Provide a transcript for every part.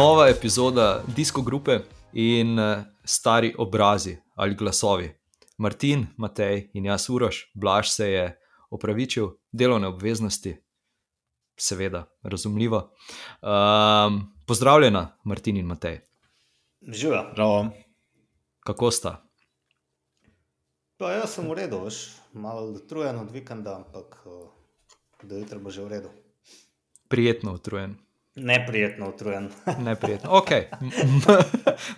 nova epizoda Disko Grupe in uh, stari obrazi ali glasovi. Martin, Matej in jaz, Uroš, Blaž se je opravičil, delovne obveznosti, seveda, razumljivo. Um, pozdravljena, Martin in Matej. Živijo. Kako sta? Pa jaz sem v redu, veš, malo utrujen od vikenda, ampak da jutro bo že v redu. Prijetno utrujen. Neprijetno utrujen. Neprijetno. Ok,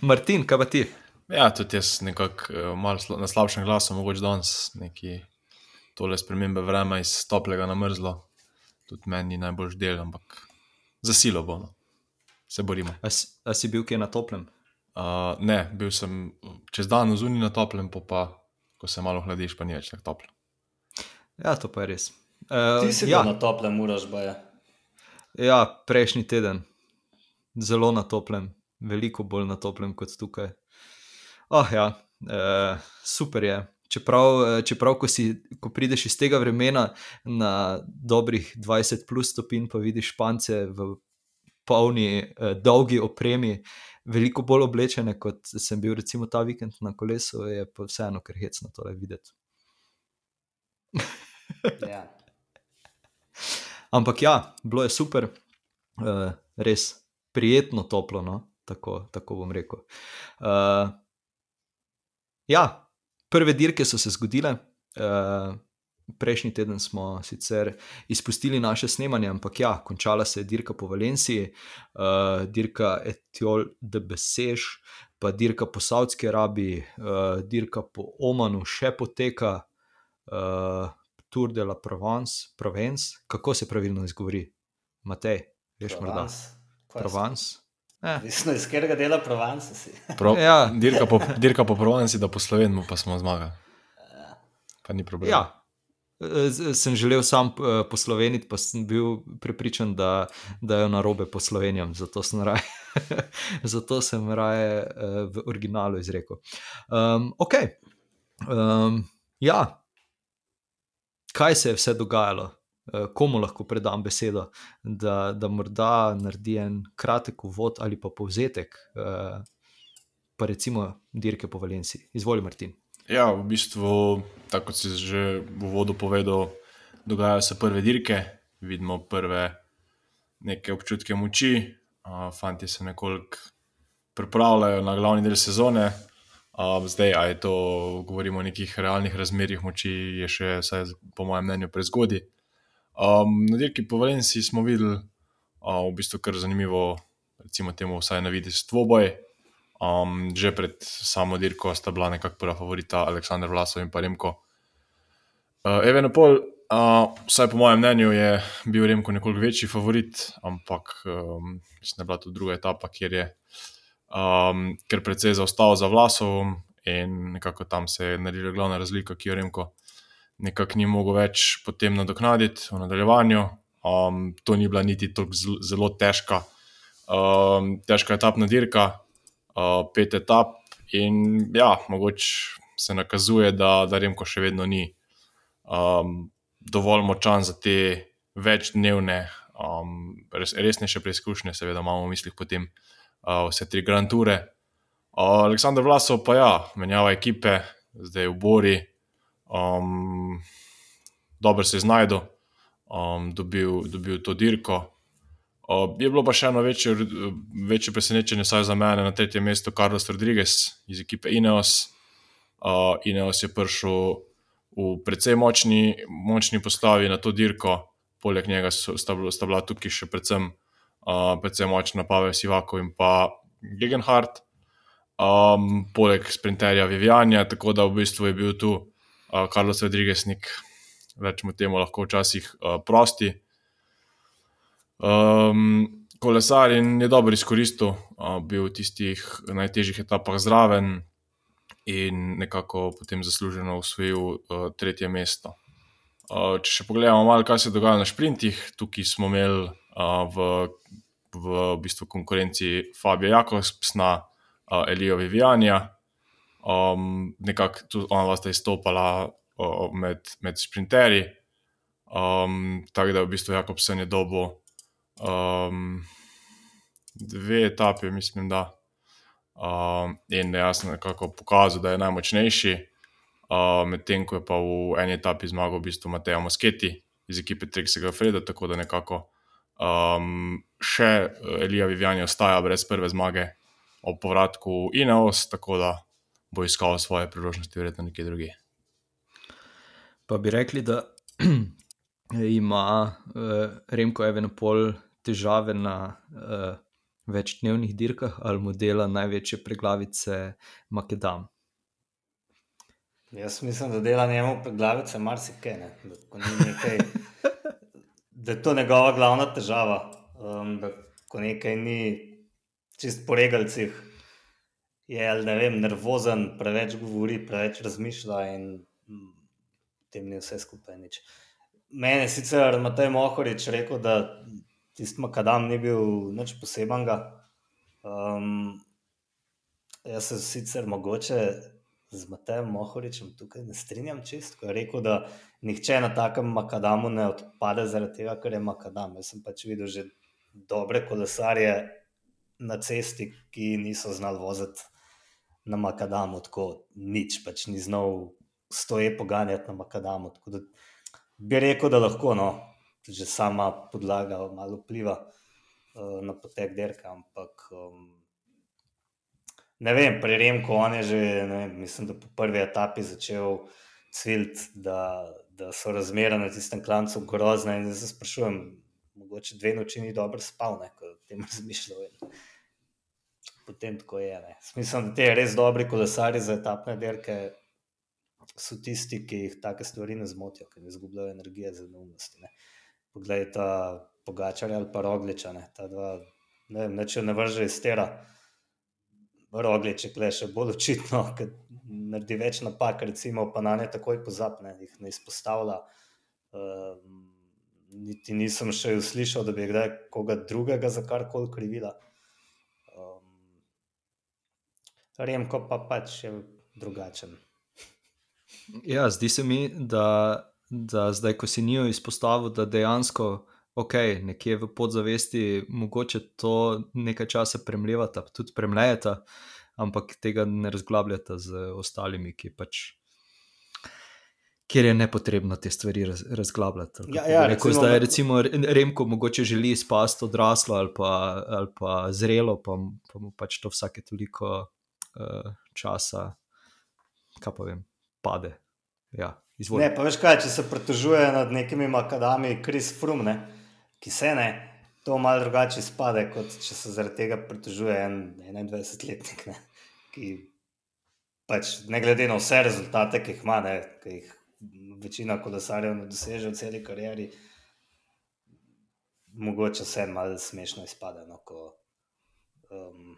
Martin, kaj pa ti? Ja, tudi jaz nekako malo na slabšem glasu, mogoče danes neki tole spremembe vremena iz toplega na mrzlo. Tudi meni ni najbolj del, ampak za silo bomo. Se borimo. A si, a si bil kje na toplem? Uh, ne, bil sem čez dan v zunji na toplem, pa, pa ko se malo hladiš, pa ni več tako toplo. Ja, to pa je res. Uh, Ti si ja. na toplem, uraš boje. Ja, prejšnji teden, zelo na toplem, veliko bolj na toplem kot tukaj. Oh, ja, uh, super je. Čeprav, čeprav ko, si, ko prideš iz tega vremena na dobrih 20 plus stopinj, pa vidiš špance v polni, uh, dolgi opremi, veliko bolj oblečene, kot sem bil recimo ta vikend na kolesu, je pa vseeno, ker hecno tole videti. ja. Ampak ja, bilo je super, uh, res prijetno, toplo, no? tako, tako bom rekel. Uh, ja, prve dirke so se zgodile. Uh, prejšnji teden smo sicer izpustili naše snemanje, ampak ja, končala se je dirka po Valenciji, uh, dirka Etiol de Besež, pa dirka po Saudski Arabiji, uh, dirka po Omanu še poteka, uh, Tour de la Provence, Provence, kako se pravilno izgovori, Matej, veš morda? Provence. Mislim, iz katerega dela Provence si. Pro, ja. dirka, po, dirka po Provenci, da po Sloveniji pa smo zmagali. Pa ni problema. Ja, sem želel sam uh, posloveniti, pa sem bil prepričan, da, da je na robe poslovenjam, zato sem raje, zato sem raje uh, v originalu izrekel. Um, ok. Um, ja, kaj se je vse dogajalo, uh, komu lahko predam besedo, da, da morda naredi en kratek uvod ali pa povzetek, uh, pa recimo dirke po Valenciji. Izvoli, Martin. Ja, v bistvu, tako kot si že v uvodu povedal, dogajajo se prve dirke, vidimo prve neke občutke moči, fanti se nekoliko pripravljajo na glavni del sezone. Uh, zdaj, a je to, govorimo o nekih realnih razmerah moči, je še, vsaj, po mojem mnenju, prezgodaj. Um, na dirki po Valenciji smo videli uh, v bistvu kar zanimivo, recimo, temu, vsaj na vidi, dvoboj. Um, že pred samo dirko sta bila nekakšna prva favorita, Aleksandr Vlasov in pa Remko. Uh, Evenopol, uh, vsaj po mojem mnenju, je bil Remko nekoliko večji favorit, ampak um, mislim, da je bila to druga etapa, kjer je um, kar precej zaostal za Vlasovom in nekako tam se je naredila glavna razlika, ki jo Remko nekako ni mogel več potem nadoknaditi v nadaljevanju. Um, to ni bila niti tako zelo težka, um, težka etapna dirka uh, pet etap, in ja, mogoče se nakazuje, da, da Remko še vedno ni um, dovolj močan za te večdnevne, um, res, resnejše preizkušnje, seveda imamo v mislih potem uh, vse tri Grand Toure. Aleksandr Vlasov pa ja, menjava ekipe, zdaj v Bori, um, dobro se je znašel, um, dobil, dobil to dirko. Uh, je bilo pa še eno večje, večje presenečenje, saj za mene na tretjem mestu Carlos Rodriguez iz ekipe Ineos. Uh, Ineos je prišel v precej močni, močni postavi na to dirko, poleg njega so, sta, sta bila tukaj še predvsem uh, precej močna Pavel Sivako in pa Gegenhardt, um, poleg sprinterja Vivianja, tako da v bistvu je bil tu uh, Carlos Rodriguez nek, rečemo temu, lahko včasih uh, prosti. Um, kolesar in je dobro izkoristil, uh, bil v tistih najtežjih etapah zraven in nekako potem zasluženo usvojil uh, tretje mesto. Uh, če še pogledamo malo, kaj se je dogajalo na sprintih, tukaj smo imeli v, v, bistvu konkurenci Fabija Jakobsna, uh, Elijo Vivijanja. Um, nekako tudi ona vas je izstopala uh, med, med sprinterji. Um, tako da v bistvu Jakobsen je dobil um, dve etapi, mislim, da. Um, in je jasno nekako pokazal, da je najmočnejši. Uh, Medtem ko je pa v eni etapi zmagal v bistvu Mateo Mosketi iz ekipe Trixega Freda, tako da nekako um, še Elija Vivjani ostaja brez prve zmage ob povratku Ineos, tako da bo iskal svoje priložnosti, verjetno nekje druge. Pa bi rekli, da ima uh, Remko Evenopol težave na uh, večdnevnih dirkah ali modela največje preglavice Makedam. Jaz mislim, da dela njemu preglavice marsikaj, ne? da, nekaj, da je to njegova glavna težava, um, da ko nekaj ni čist po regalcih, je ne vem, nervozen, preveč govori, preveč razmišlja in mm, tem ni vse skupaj nič. Mene sicer Matej Mohorič rekel, da tisti makadam ni bil nič posebenega. Um, jaz se sicer mogoče z Matejem Mohoričem tukaj ne strinjam čist, ko je rekel, da nihče na takem makadamu ne odpade zaradi tega, ker je makadam. Jaz sem pač videl že dobre kolesarje na cesti, ki niso znali voziti na makadamu, tako nič, pač ni znal stoje poganjati na makadamu. Tako da bi rekel, da lahko, no, že sama podlaga malo vpliva uh, na potek derka. Ampak um, ne vem, pri Remku on je že, vem, mislim, da po prvi etapi začel cvilt, da, da so razmere na tistem klancu grozne. In zdaj se sprašujem, mogoče dve noči ni dobro spal, ne, ko tem razmišljal. Potem tako je. Ne. Mislim, da te res dobri kolesari za etapne derke so tisti, ki jih take stvari ne zmotijo, ne izgubljajo energije za neumnosti. Ne poglej ta pogačar ali pa rogliča. Ne, dva, ne vem, ne, če ne vrže iz tera, rogliče, kle še bolj očitno, ker naredi več napak, recimo, pa na ne takoj pozapne, jih ne izpostavlja. Uh, niti nisem še slišal, da bi kdaj koga drugega za karkoli krivila. Um, Remko pa pač je drugačen. Ja, zdi se mi, da da zdaj, ko si njo izpostavil, da dejansko, ok, nekje v podzavesti, mogoče to nekaj časa premljevata, tudi premljeta, ampak tega ne razglabljata z ostalimi, ki pač. Ker je nepotrebno te stvari raz, razglabljati. Ja, ja, recimo, zdaj, recimo, Remko mogoče želi spasti odraslo ali pa, ali pa zrelo, pa, pa mu pač to vsake toliko uh, časa, kaj pa vem, pade. Ja, Ne, pa veš kaj, če se pritožuje nad nekimi makadami, Kris Frum, ne, ki se ne, to malo drugače spade, kot če se zaradi tega pritožuje en 21-letnik, ki pač ne glede na vse rezultate, ki jih ima, ne, ki jih večina kolesarjev ne doseže v celi karieri, mogoče vse malo smešno izpade. No, ko, um,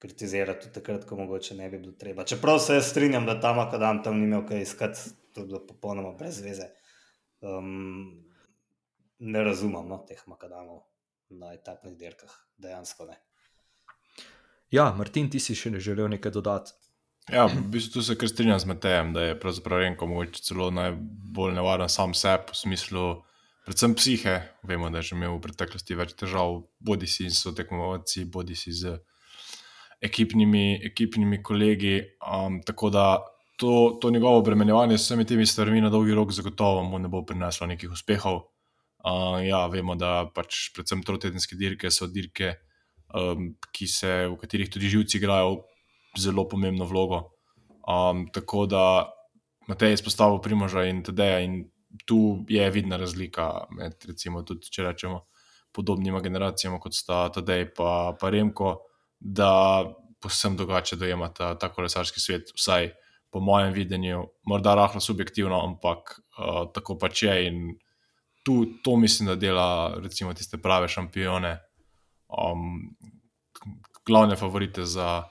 Kritizira tudi takrat, ko mogoče ne bi bilo treba. Čeprav se strinjam, da tam, kadam tam ni imel kaj iskati, to je bilo popolnoma brez veze. Um, ne razumem no, teh makadamov na etapnih dirkah, dejansko ne. Ja, Martin, ti si še ne želel nekaj dodati. Ja, v bistvu se kar strinjam z Matejem, da je pravzaprav Renko mogoče celo najbolj nevaren sam sebi, v smislu, predvsem psihe. Vemo, da je že imel v preteklosti več težav, bodi si z tekmovalci, bodi si z ekipnimi, ekipnimi kolegi. Um, tako da to, to njegovo obremenjevanje s vsemi temi stvarmi na dolgi rok zagotovo mu ne bo prineslo nekih uspehov. Uh, ja, vemo, da pač predvsem trotedenske dirke so dirke, um, se, v katerih tudi živci igrajo zelo pomembno vlogo. Um, tako da Matej izpostavil Primoža in TD-ja in tu je vidna razlika med, recimo, tudi če rečemo, podobnima generacijama kot sta TD in pa, pa Remko, da posebno drugače dojemata ta kolesarski svet, vsaj po mojem videnju, morda rahlo subjektivno, ampak uh, tako pač je. In tu to mislim, da dela recimo tiste prave šampione, um, glavne favorite za,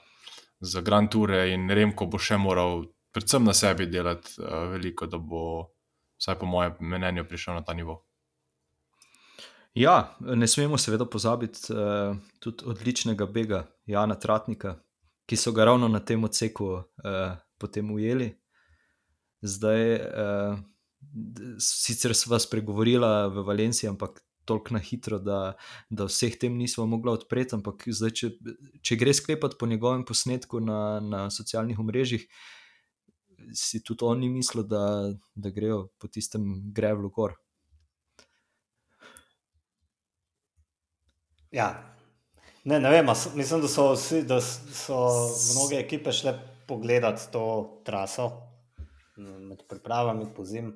za Grand Tour in Remko bo še moral, predvsem na sebi, delati uh, veliko, da bo, vsaj po mojem mnenju, prišel na ta nivo. Ja, ne smemo seveda pozabiti uh, tudi odličnega bega Jana Tratnika, ki so ga ravno na tem odseku uh, potem ujeli. Zdaj, uh, sicer sva spregovorila v Valenciji, ampak toliko na hitro, da, da vseh tem nismo mogli odpreti. Ampak zdaj, če, če gre sklepati po njegovem posnetku na, na socialnih mrežah, si tudi oni mislijo, da, da grejo po tistem grevlu gor. Ja. Ne, ne vem, mislim, da so, vsi, da so mnoge ekipe šle pogledati to traso med pripravami po zim.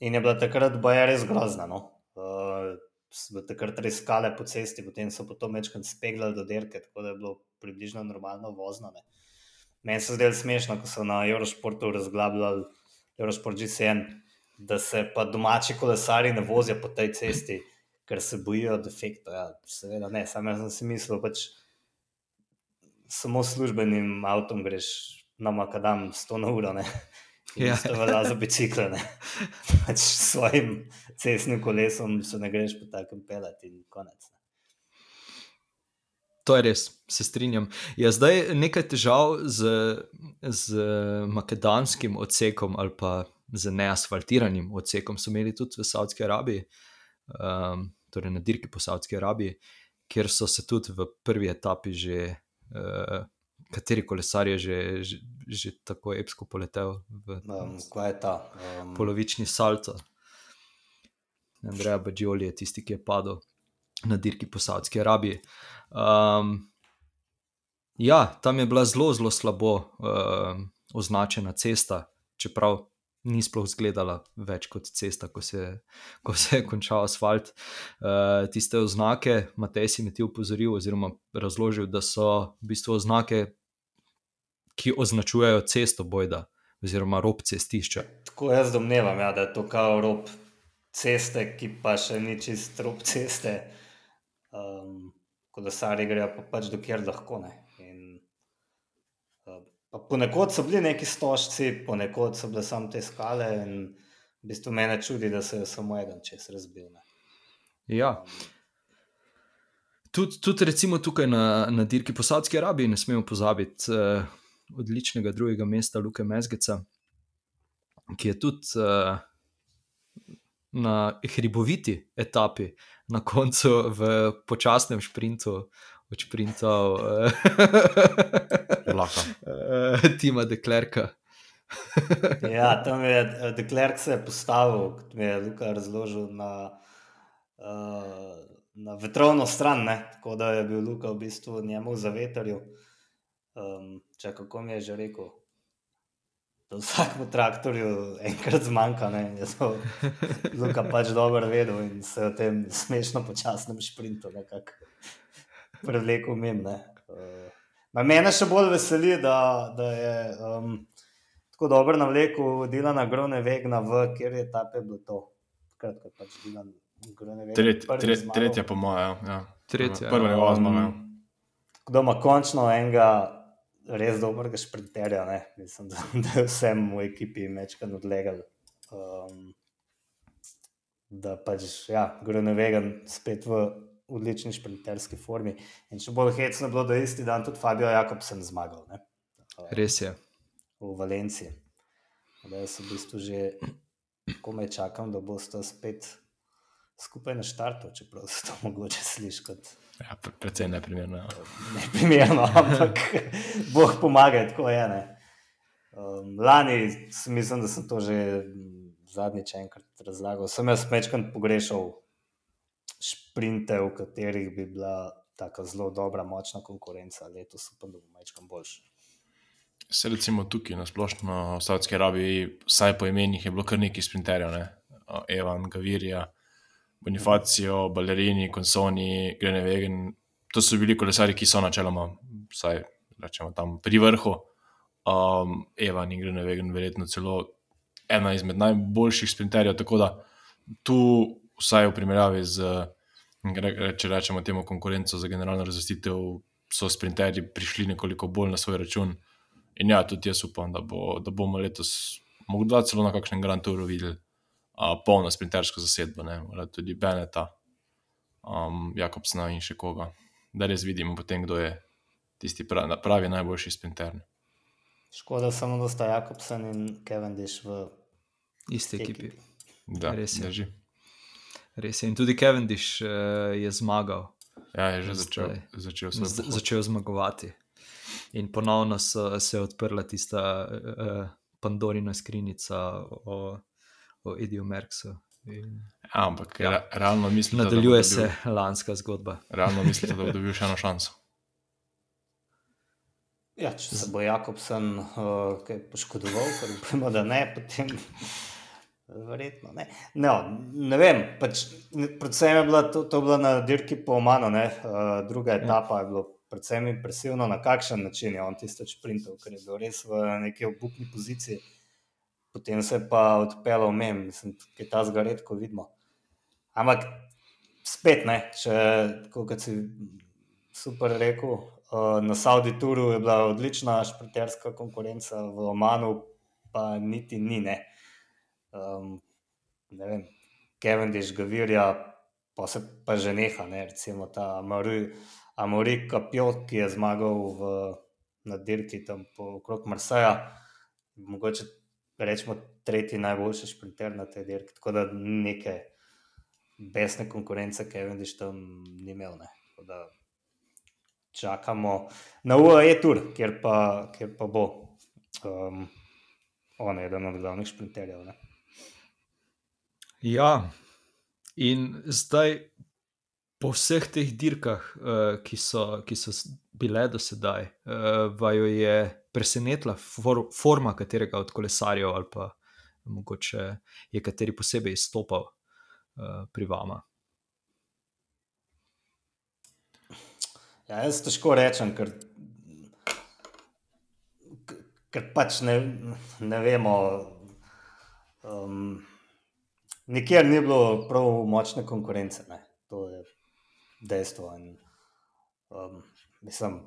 In je bila takrat boja res grozna. No? Uh, so takrat res skale po cesti, potem so potom večkrat speglali do derke, tako da je bilo približno normalno vozno. Ne? Meni se zdelo smešno, ko so na Eurošportu razglabljali, Eurošport GCN, da se pa domači kolesari ne vozijo po tej cesti, ker se bojijo defektov. Ja, seveda ne, jaz sem si mislil, pač samo službenim avtom greš na makadam 100 na uro. Ja, to velja za bicikle. Pač s svojim cestnim kolesom se ne greš po takem pelati in konec. Ne. To je res, se strinjam. Je zdaj nekaj težav z, z makedanskim odsekom ali pa z neasfaltiranim odsekom, so imeli tudi v Saudski Arabiji, um, torej na dirki po Saudski Arabiji, kjer so se tudi v prvi etapi že. Uh, kateri kolesar je že, že, že tako epsko poletel v um, ta, um... polovični salto. Andreja Bađoli je tisti, ki je padel na dirki po Saudski Arabiji. Um, ja, tam je bila zelo, zelo slabo um, označena cesta, čeprav ni sploh izgledala več kot cesta, ko se, ko se je končal asfalt. Uh, tiste oznake, Matej si mi ti upozoril, oziroma razložil, da so v bistvu oznake, ki označujejo cesto, bojda, oziroma rob cestišča. Tako jaz domnevam, ja, da je to kao rob ceste, ki pa še ni čist rob ceste. Um, ko da sari grejo pa pač dokjer lahko. Ne. Ponekod so bili neki stožci, ponekod so bile samo te skale, in v bistvu mene čudi, da se je samo en čez razbil. Ne. Ja. Tudi tud recimo tukaj na, na dirki po Saudski Arabiji ne smemo pozabiti uh, odličnega drugega mesta Luka Mezgeca, ki je tudi uh, na hriboviti etapi, na koncu v počasnem sprintu, odšprintal uh, Tima Deklerka. ja, tam je eh, Deklerk se postavil, kot mi je Luka razložil, na, uh, na vetrovno stran, ne? tako da je bil Luka v bistvu njemu za veterju. Um, če kako mi je že rekel. Vsakemu traktorju enkrat zmanjka, ne, je to Luka pač dobro vedel in se o tem smešno počasnem sprintu nekako prevlekel mem. Uh, mene še bolj veseli, da, da je um, tako dobro navlekel Dilana Grone Vegna v, kjer je ta pe bilo to. Kratka, pač Dilan Grone Vegna. Tret, tret, tretja po mojem, ja. Tretja. Prva njegova zmaga. Kdo ima končno enega res dobrega šprinterja, ne? mislim, da, da je vsem v ekipi mečkan odlegal. Um, da pač, ja, Grone Vegan spet v odlični šprinterski formi. In še bolj hecno bilo, da je isti dan tudi Fabio Jakobsen zmagal. Ne? Res je. V Valenciji. Da jaz v bistvu že komaj čakam, da boste spet skupaj na štartu, čeprav se to mogoče sliši kot. Ja, pre, precej neprimerno. Ja. Neprimerno, ampak boh pomaga, tako je. Um, lani mislim, da sem to že zadnjič enkrat razlagal. Sem jaz mečkam pogrešal sprinte, v katerih bi bila tako zelo dobra, močna konkurenca, letos pa da bo mečkam boljši. Se recimo tukaj na splošno v Saudski Arabiji, vsaj po imenih, je bilo kar nekaj sprinterjev, ne? Evan, Gavirija, Bonifacio, Ballerini, Konsoni, Grene Vegen. To so bili kolesari, ki so načeloma, vsaj rečemo, tam pri vrhu. Um, Evan in Grene Vegen, verjetno celo ena izmed najboljših sprinterjev. Tako da tu vsaj v primerjavi z, če rečemo, temu konkurenco za generalno razvrstitev, so sprinterji prišli nekoliko bolj na svoj račun. In ja, tudi jaz upam, da, bo, da bomo letos, morda celo na kakšnem Grand Touru videli uh, polno sprintersko zasedbo, ne? tudi Beneta, um, Jakobsna in še koga. Da res vidimo potem, kdo je tisti pravi, pravi najboljši sprinter. Škoda samo, da sta Jakobsen in Kevin Dish v isti ekipi. ekipi. Da, res je. Drži. Res je. In tudi Cavendish uh, je zmagal. Ja, je že začel, začel, Z, začel zmagovati. In ponovno so, se je odprla tista uh, Pandorina skrinjica o, o Ediju Merksu. In Ja, ampak Ja. realno mislim, Nadaljuje se lanska zgodba. Realno mislim, da bo dobil še eno šanso. Ja, če se bo Jakobsen uh, kaj poškodoval, ker upamo, da ne, potem verjetno ne. No, ne vem, pač, predvsem je bila to, to bila na dirki po Omanu, ne, uh, druga etapa je bilo predvsem impresivno, na kakšen način je on tisto šprintal, ker je bil res v neki obupni poziciji. Potem se je pa odpeljal mem, mislim, da je ta zga redko vidimo. Ampak spet ne, če, kot si super rekel, uh, na Saudi Touru je bila odlična šprinterska konkurenca, v Omanu pa niti ni. Ne, ne vem, Cavendish, Gavirja, pa se pa že neha, ne, recimo ta Amori, Amori Kapjot, ki je zmagal v, na dirki tam po okrog Marseja, mogoče rečemo tretji najboljši šprinter na tej dirki, tako da neke besne konkurence Cavendish tam ni imel. Ne. Tako da čakamo na UAE tur, kjer pa, kjer pa bo um, on eden od glavnih šprinterjev. Ne. Ja, in zdaj po vseh teh dirkah, uh, ki, so, ki so bile do sedaj, uh, vaju je presenetila for, forma katerega od kolesarjev, ali pa mogoče je kateri posebej izstopal uh, pri vama. Ja, jaz težko rečem, ker, ker pač ne, ne vemo. Um, nikjer ni bilo prav močne konkurence, ne. to je dejstvo. In, um, mislim,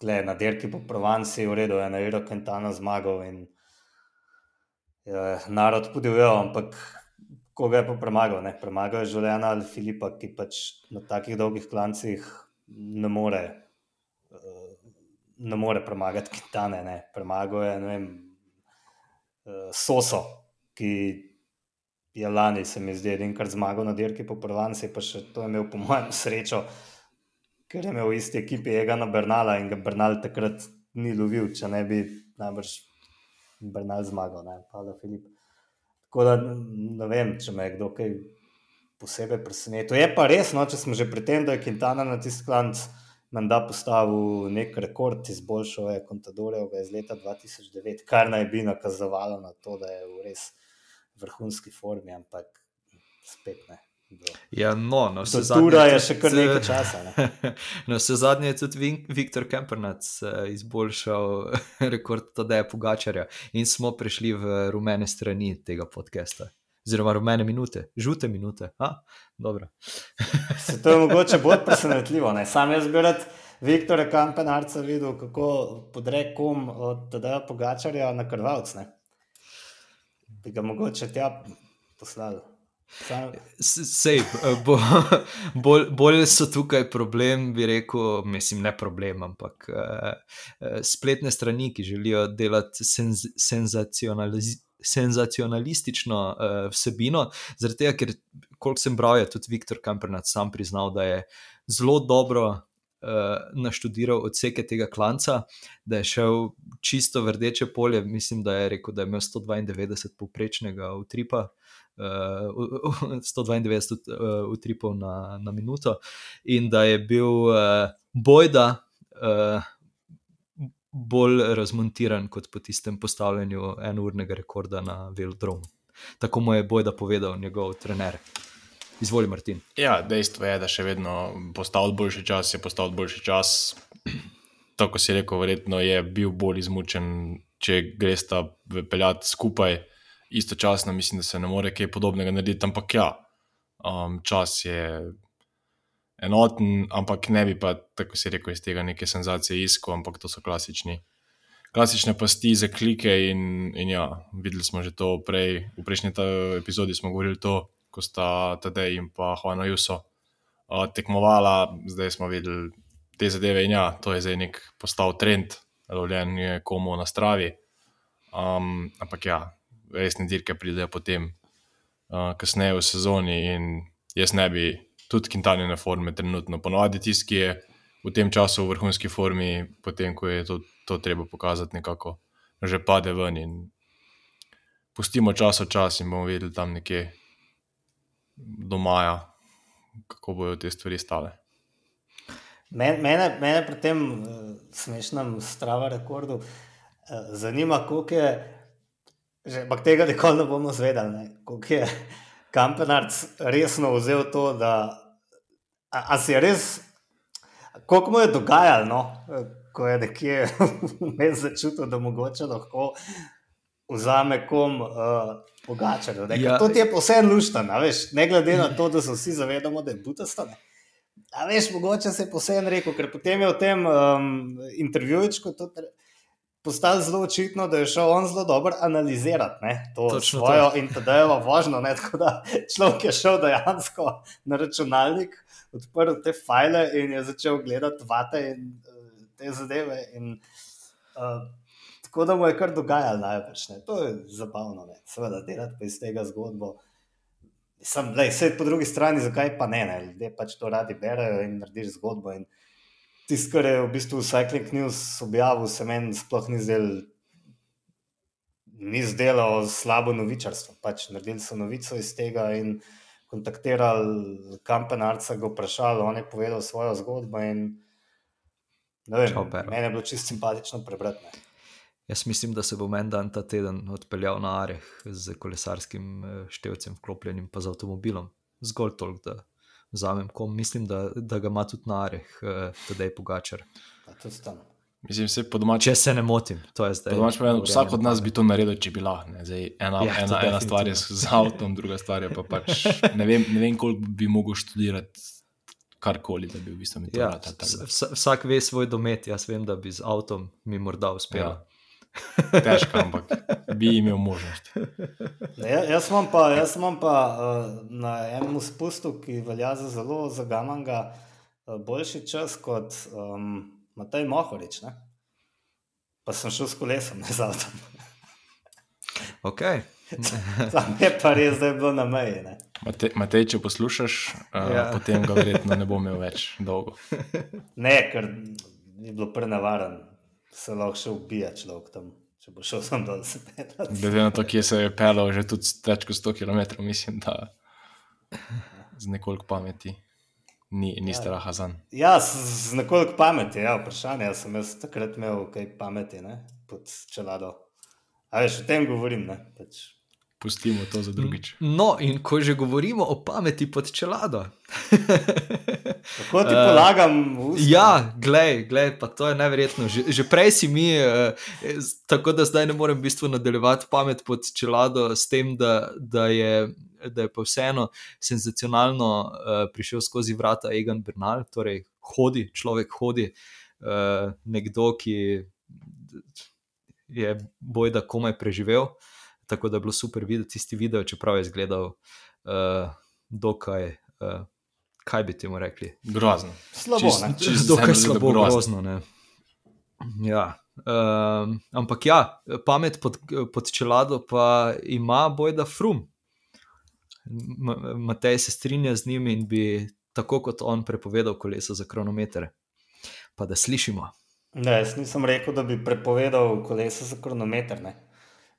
gled, na dirki po Provanci je v redu, je na Iro Quintana zmagal in je narod podivjal, ampak koga je pa premagal? Ne? Premagal je Žuljana ali Filipa, ki pač na takih dolgih klancih ne more, ne more premagati Quintane. Ne? Premagal je, vem, eh, Soso, ki je lani, se mi zdi, enkrat zmagal na dirki po Provanci, pa še to je imel, po mojem, srečo, ker je imel v isti ekipi Egana Bernala in ga Bernal takrat ni lovil, če ne bi najbrž Bernal zmagal, ne pa da Filip. Tako da ne vem, če me je kdo kaj posebej presenetil. Je pa res, no, če smo že pri tem, da je Quintana na tisti klanc menda postavil nek rekord, izboljšal je Contadorjevega iz leta 2009, kar naj bi nakazovalo na to, da je v res vrhunski formi, ampak spet ne. Do, Ja, no, na vse do tura je še kar nekaj časa. Ne. Na vse zadnje je tudi Viktor Kempernac eh, izboljšal rekord Tadeja Pogačarja in smo prišli v rumene strani tega podcasta. Oziroma rumene minute, žute minute. A, dobro. Se to je mogoče bolj presenetljivo. Ne? Sam jaz bi rad Viktora Kampenarca videl, kako podre kom od tega pogačarja na krvalc. Bi ga mogoče tja poslali. Sam, Sej, eh, bo, bolj, bolj so tukaj problem, bi rekel, mislim, ne problem, ampak uh, spletne strani, ki želijo delati senz, senzacionaliz, senzacionalistično uh, vsebino, zaradi tega, ker, koliko sem bral, je tudi Viktor Kampernac sam priznal, da je zelo dobro naštudiral odseke tega klanca, da je šel čisto v rdeče polje, mislim, da je rekel, da je imel 192 povprečnega utripa. Uh, 192 uh, utripov na, na minuto, in da je bil uh, bojda uh, bolj razmontiran kot po tistem postavljanju enournega rekorda na velodromu. Tako mu je bojda povedal njegov trener. Izvoli, Martin. Ja, dejstvo je, da še vedno postavil boljši čas, je postavil boljši čas. Tako si rekel, verjetno je bil bolj izmučen, če greš ta peljati skupaj. Istočasno mislim, da se ne more kaj podobnega narediti, ampak ja, um, čas je enoten, ampak ne bi pa, tako si rekel, iz tega neke senzacije iskal, ampak to so klasični. Klasične pasti za klike, in, in ja, videli smo že to prej, v prejšnji epizodi smo govorili to, ko sta Tadej in pa Juana Juso uh, tekmovala, zdaj smo videli te zadeve in ja, to je zdaj nek postal trend, lovljen je komu na stravi. Um, ampak ja, resne dirke pridejo potem, uh, kasneje v sezoni in jaz ne bi, tudi kintalne forme, trenutno. Ponovadi tisti, ki je v tem času v vrhunski formi, potem ko je to, to treba pokazati, nekako že pade ven. In pustimo čas od časa in bomo videli tam nekje do maja, kako bodo te stvari stale. Mene, mene pri tem uh, smešnem strava rekordu uh, zanima, koliko je, že tega nikoli ne bomo zvedali, koliko je Kampenarc resno vzel to, da a, a si je res, koliko mu je dogajalo, no? ko je nekje začutil, da mogoče lahko vzame kom uh, pogačarjo. Ja. To ti je posebno luštno, ne glede na to, da se vsi zavedamo, da je butastane. A veš, mogoče se je posebno rekel, ker potem je v tem um, intervjuju postalo zelo očitno, da je šel on zelo dobro analizirati ne, to Točno svojo to. in da je bilo važno. Ne, da človek je šel dejansko na računalnik, odprl te file in je začel gledati vate in uh, te zadeve. In, uh, tako da mu je kar dogajalo največ. To je zabavno, ne. seveda, delati pa iz tega zgodbo. Sem, lej, vse po drugi strani, zakaj pa ne, ne? ljudje pač to radi berajo in narediš zgodbo. Tisto, kar je v bistvu Cycling News objavil, se meni sploh ni zdelo, ni zdelo slabo novičarstvo. Pač naredili so novico iz tega in kontaktirali kampenarca, ga vprašali, on je povedal svojo zgodbo. In, vem, meni je bilo čisto simpatično prebrati. Jaz mislim, da se bo meni dan ta teden odpeljal na Areh z kolesarskim eh, števcem, vklopljenim pa z avtomobilom. Zgolj toliko, da vzamem kom. Mislim, da, da ga ima tudi na Areh, eh, tudi Pogačar. Mislim, se domač... Če se ne motim, to je zdaj. Domač, pa, vsak od nas bi to naredil, če bi lahko. Ena, ja, ena, ena stvar je z avtom, druga stvar je pa pač. Ne vem, ne vem koliko bi mogel študirati. Karkoli, da bi v bistvu mi to ja, vsak ve svoj domet. Jaz vem, da bi z avtom mi morda uspel. Ja. Težko, ampak bi imel možnost. Ja, jaz imam pa, jaz imam pa uh, na enem spustu, ki velja za zelo zagamanga, uh, boljši čas kot um, Matej Mohorič. Ne? Pa sem šel s kolesom, ne z avtom. Ok. Tam je pa res, da je bilo na meji. Matej, Matej, če poslušaš, uh, ja. potem ga verjetno ne bo imel več dolgo. Ne, ker je bilo prenavaren se lahko še ubija človek tam, če bo šel sem dol. Glede na to, kje se je pelal, že tudi več kot 100 km, mislim, da z nekoliko pameti. Ni, ni ja. straha za njim. Ja, z nekoliko pameti, ja, vprašanje. Jaz sem jaz takrat imel kaj pameti ne, pod čelado. A veš, o tem govorim. Ne, pač. Pustimo to za drugič. No, in ko že govorimo o pameti pod čelado. Kako ti polagam? Uh, ja, glej, glej, pa to je neverjetno. Že, že prej si mi, uh, tako da zdaj ne morem v bistvu nadaljevati pamet pod čelado s tem, da, da, je, da je pa vseeno senzacionalno uh, prišel skozi vrata Egan Bernal, torej hodi, človek hodi, uh, nekdo, ki je boj, da komaj preživel tako da je bilo super videti tisti video, čeprav je izgledal uh, dokaj, uh, kaj bi temu rekli? Grozno. Slabo, čist, dokaj slabo, grozno. grozno ja. Uh, ampak ja, pamet pod, pod čelado pa ima bojda frum. Matej se strinja z njim in bi tako kot on prepovedal kolesa za kronometre. Pa da slišimo. Ne, jaz nisem rekel, da bi prepovedal kolesa za kronometre.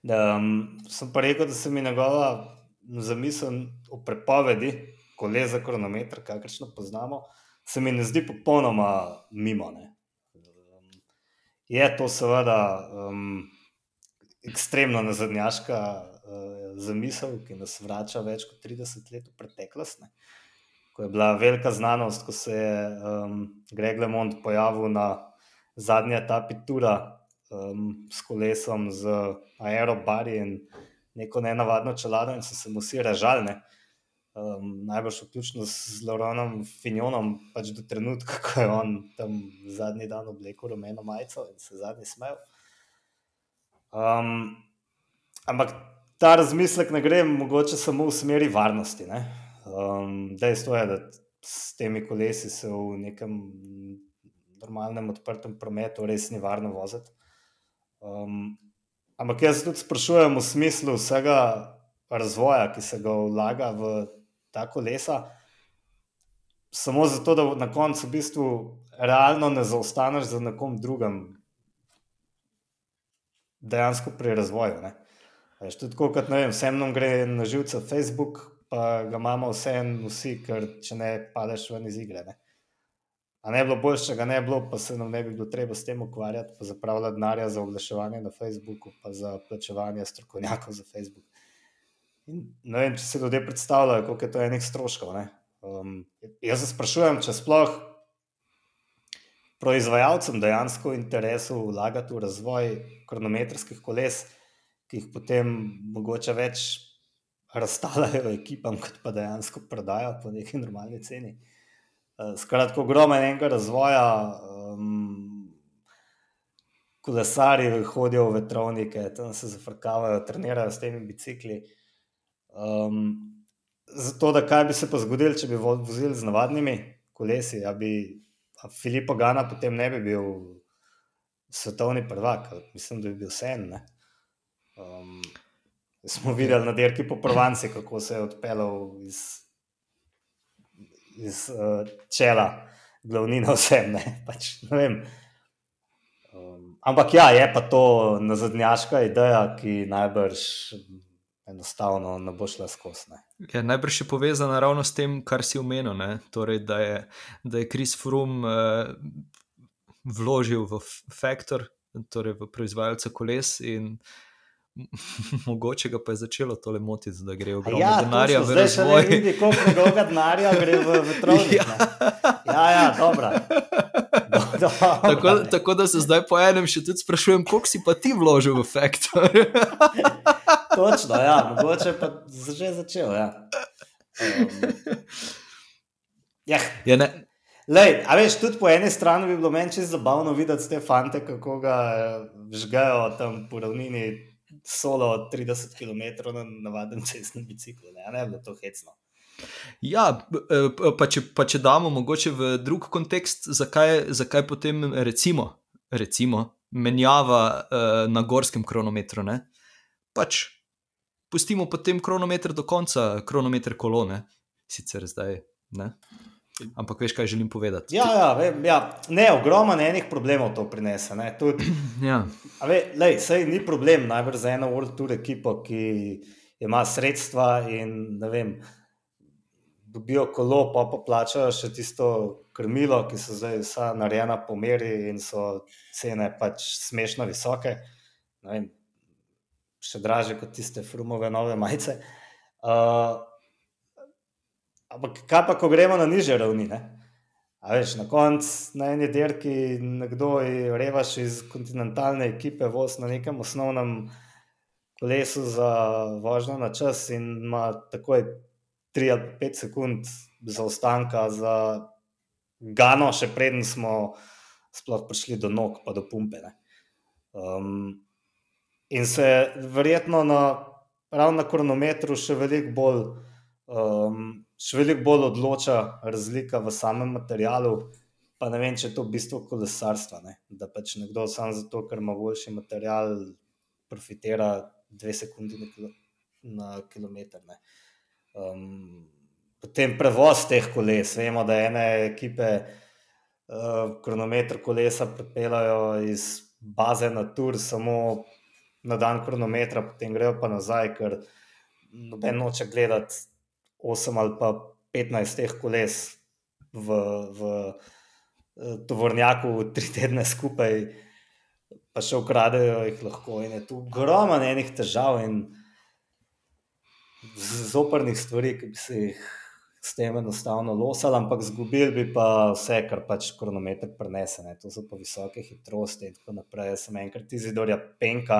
Um, sem pa rekel, da se mi njegova zamisel o prepovedi, ko le za kronometer, kakršno poznamo, se mi ne zdi popolnoma mimo. Um, je to seveda um, ekstremno nazadnjaška uh, zamisel, ki nas vrača več kot 30 let v preteklost. Ne? Ko je bila velika znanost, ko se je um, Greg LeMond pojavil na zadnji etapi Tura um, s kolesom, z aerobari in neko nenavadno čelado, in so se mu vsi režali. Um, najbolj vključno z Loronom Finjonom, pač do trenutka, ko je on tam zadnji dan oblekel rumeno majico in se zadnji smejal. Um, ampak ta razmislek ne gre mogoče samo v smeri varnosti. Um, dejstvo je, da s temi kolesi se v nekem normalnem odprtem prometu res ni varno voziti. Um, ampak jaz tudi sprašujem v smislu vsega razvoja, ki se ga vlaga v ta kolesa, samo zato, da na koncu v bistvu realno ne zaostaneš za nekom drugim, dejansko pri razvoju. Ne? Veš, tudi tako, kot vem, vsem nam gre na živce Facebook, pa ga imamo vse en, vsi, ker če ne padeš ven iz igre. Ne? A ne bilo bolj, če ga ne bilo, pa se nam ne bi bilo treba s tem ukvarjati, pa zapravljati denarja za oglaševanje na Facebooku, pa za plačevanje strokovnjakov za Facebook. In, ne vem, če si ljudje predstavljajo, koliko je to enih stroškov. Um, jaz se sprašujem, če sploh proizvajalcem dejansko interesu vlagati v razvoj kronometrskih koles, ki jih potem mogoče več razstavljajo ekipam, kot pa dejansko prodajo po neki normalni ceni. Eh, skratka, ogromen enega razvoja, um, kolesari hodijo v vetrovnike, tam se zafrkavajo, trenirajo s temi bicikli. Um, zato, da kaj bi se pa zgodilo, če bi vozili z navadnimi kolesi, da bi Filipa Gana potem ne bi bil svetovni prvak, mislim, da bi bil vse en. Um, smo videli na dirki po Provanci, kako se je odpeljal iz iz uh, čela, glavnina vsem. Ne? Pač, ne um, ampak ja, je pa to nazadnjaška ideja, ki najbrž enostavno ne bo šla skozi. Ja, najbrž je povezana ravno s tem, kar si omenil, torej, da, je, da je Kris Frum uh, vložil v Factor, torej v proizvajalce koles in Mogoče ga pa je začelo tole motiti, da gre grob ja, denarja v razvoj. Ne vidi, koliko denarja gre v vetronik. Ja. ja, ja, dobro. Do, tako, tako da se zdaj po enem še tudi sprašujem, koliko si pa ti vložil v Factor. Točno, ja, mogoče pa že začel. Ja. Um, ja. Ja, ne. Lej, a veš, tudi po eni strani bi bilo meni čisto zabavno videti te fante, kako ga žgajo tam po ravnini solo 30 km na navaden cestni bicikl, ne, ne bilo to hecno. Ja, pa če, pa če damo mogoče v drug kontekst, zakaj, zakaj potem recimo, recimo menjava uh, na gorskem kronometru. Ne? Pač pustimo potem kronometer do konca, kronometer kolone, sicer zdaj. Ne? Ampak veš, kaj želim povedati. Ja, ja, vem, ja. ne, ogromno enih problemov to prinese. Tud, ja. ve, lej, sej ni problem najbrž za eno World Tour ekipo, ki ima sredstva in vem, dobijo kolo, pa pa plačajo še tisto krmilo, ki so zdaj vsa narejena po meri in so cene pač smešno visoke. Vem, še draže kot tiste frumove nove majice. Uh, Ampak kaj pa, ko gremo na niže ravni? Veš, na koncu na eni dirki nekdo revaš iz kontinentalne ekipe, voz na nekem osnovnem kolesu za vožnjo na čas in ima takoj 3 ali 5 sekund zaostanka za Gano, še preden smo sploh prišli do nog, pa do pumpe. Um, in se verjetno na, ravno na kronometru še veliko bolj um, še veliko bolj odloča razlika v samem materialu. Pa ne vem, če je to bistvo kolesarstva. Ne? Da pač nekdo samo zato, ker ima boljši material, profitira dve sekunde na, kilo, na kilometr. Um, potem prevoz teh koles. Vemo, da ene ekipe uh, kronometr kolesa prepelajo iz baze na tur, samo na dan kronometra, potem grejo pa nazaj, ker noben noče gledati 8 ali pa 15 teh koles v, v eh, tovornjaku, tri tedne skupaj, pa še ukradejo jih lahko. In je tu ogromno enih težav in zoprnih stvari, ki bi se jih s tem enostavno losali, ampak zgubili bi pa vse, kar pač kronometer prenese. Ne. To so pa visoke hitrosti in tako naprej. Jaz sem enkrat izidorja penka.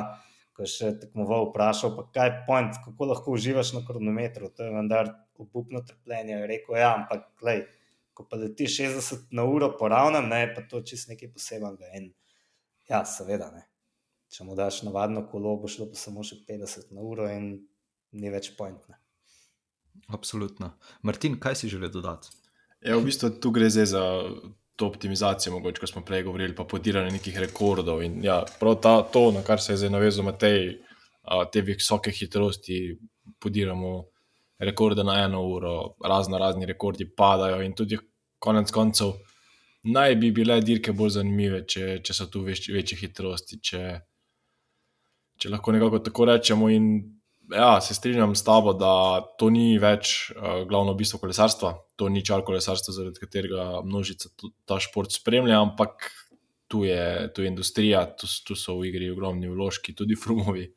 Ko je še tekmoval, vprašal, kaj je point, kako lahko uživaš na kronometru. To je vendar obupno trpljenje. Je rekel, ja, ampak lej, ko pa leti 60 na uro po ravnem, ne, pa to čist nekaj posebnega. In ja, seveda, ne. če mu daš navadno kolo, bo šlo pa samo še 50 na uro in ni več pointne. Absolutno. Martin, kaj si želel dodati? Ja, v bistvu tu gre zdaj za to optimizacijo, mogoče, ko smo prej govorili, pa podiranje nekih rekordov. In ja, prav ta, to, na kar se je zdaj navezal Matej, te visoke hitrosti, podiramo rekorde na eno uro, razno razni rekordi padajo. In tudi konec koncev naj bi bile dirke bolj zanimive, če, če so tu več, večje hitrosti, če, če lahko nekako tako rečemo. In ja, se strinjam s tabo, da to ni več uh, glavno bistvo kolesarstva, to ni čar kolesarstva, zaradi katerega množica ta šport spremlja, ampak tu je, tu je industrija, tu, tu so v igri ogromni vložki, tudi frumovi.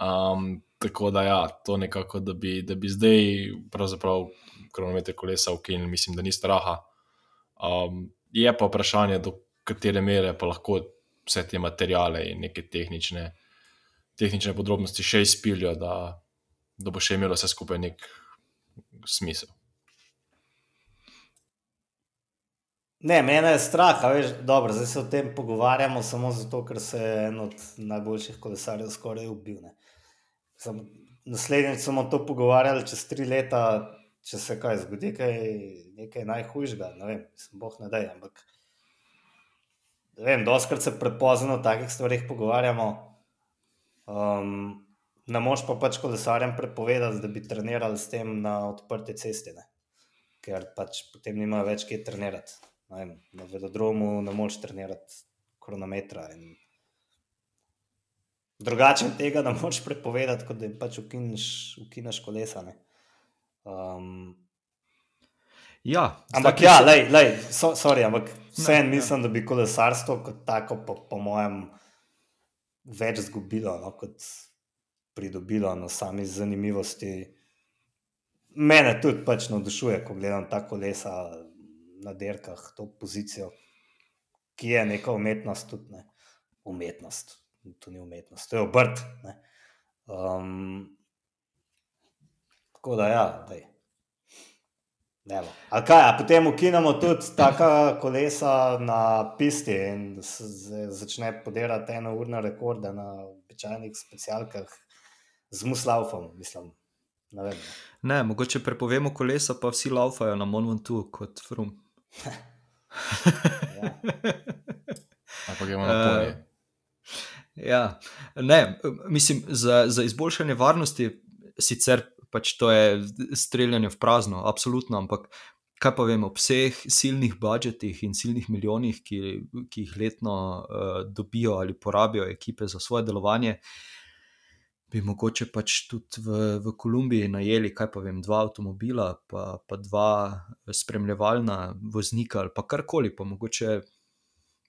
Um, tako da, ja, to nekako, da bi, da bi zdaj, pravzaprav, kronometre kolesa ukinili, mislim, da ni straha. Um, je pa vprašanje, do katere mere pa lahko vse te materijale in neke tehnične, tehnične podrobnosti še izpilijo, da, da bo še imelo vse skupaj nek smisel. Ne, mene je strah, veš, dobro, zdaj se o tem pogovarjamo samo zato, ker se je en od najboljših kolesarjev skoraj ubil. Naslednjič smo to pogovarjali čez tri leta, če se kaj zgodi, kaj, nekaj najhujšega. Ne vem, sem boh ne da. Ampak, ne vem, doskrat se prepozno o takih stvarih pogovarjamo. Um, ne moš pa pač kolesarjem prepovedati, da bi trenirali s tem na odprte ceste, ne? ker pač potem nimajo več kje trenirati vem, na velodromu ne moreš trenirati kronometra. Drugače tega ne moreš prepovedati, kot da jim pač ukineš kolesa. Um, ja, ampak ja, lej, lej, so, sorry, ampak vseeno mislim, ja. da bi kolesarstvo kot tako, po, po mojem, več zgubilo, no, kot pridobilo na sami zanimivosti. Mene tudi pač navdušuje, ko gledam ta kolesa, na derkah to pozicijo, ki je neka umetnost, tudi ne. umetnost. To ni umetnost, to je obrt. Um, tako da, ja, da. Ali kaj, a potem ukinemo tudi taka kolesa na pisti in začne podirati eno urno rekorde na običajnih specialkah z muslaufom, mislim. Ne, vem, ne. ne, mogoče prepovemo kolesa, pa vsi laufajo na Monventu kot frum. Ampak imamo na polje. Uh, ja, ne, mislim, za, za izboljšanje varnosti, sicer pač to je streljanje v prazno, absolutno, ampak kaj pa vemo, ob vseh silnih budžetih in silnih milijonih, ki, ki jih letno uh, dobijo ali porabijo ekipe za svoje delovanje. Bi mogoče pač tudi v, v Kolumbiji najeli, kaj pa vem, dva avtomobila, pa, pa dva spremljevalna voznika ali pa karkoli, pa mogoče.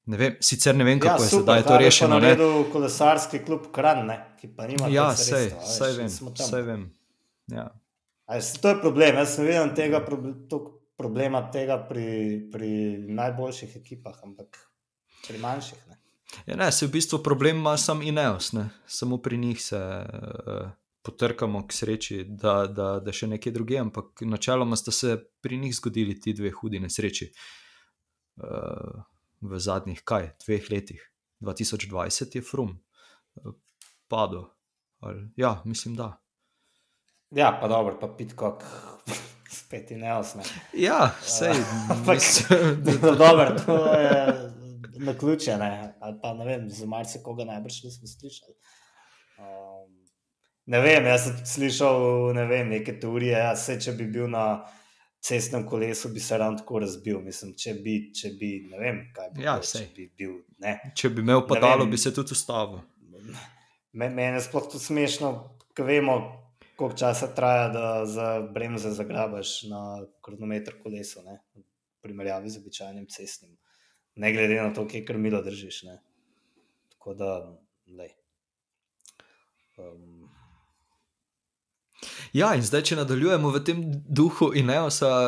Ne vem, sicer ne vem, kako ja, super, je sedaj to rešeno. Na redu kolesarski klub Kran, ne, ki pa nima ja, sej, sej vem, sej vem. Ja. To je problem. Jaz ne vidim tega problema tega pri, pri najboljših ekipah, ampak pri manjših. Ne. Ja, ne, se v bistvu problem ima samo Ineos, ne. samo pri njih se uh, potrkamo k sreči, da, da, da še nekje druge, ampak načeloma sta se pri njih zgodili ti dve hudi nesreči uh, v zadnjih, kaj, dveh letih. 2020 je frum, uh, padel. Ali, ja, mislim, da. Ja, pa dobro, pa pitkok. Spet je neosno. Ja, vse je. Dobro, to je na ključe, ali pa ne vem, za marsikoga najbrž nismo slišali. Um, ne vem, jaz sem slišal ne vem, neke teorije, ja, se, če bi bil na cestnem kolesu, bi se ravno tako razbil. Mislim, če bi, če bi, ne vem, kaj bi, ja, bilo, če bi bil. Ne. Če bi imel padalo, bi se tudi ustavil. Meni je sploh to smešno, ko vemo, koliko časa traja, da za bremze zagrabaš na kronometer kolesu, ne? v primerjavi z običajnim cestnim ne glede na to, kje krmilo držiš. Ne. Tako da, da. Um. Ja, in zdaj, če nadaljujemo v tem duhu, in ne,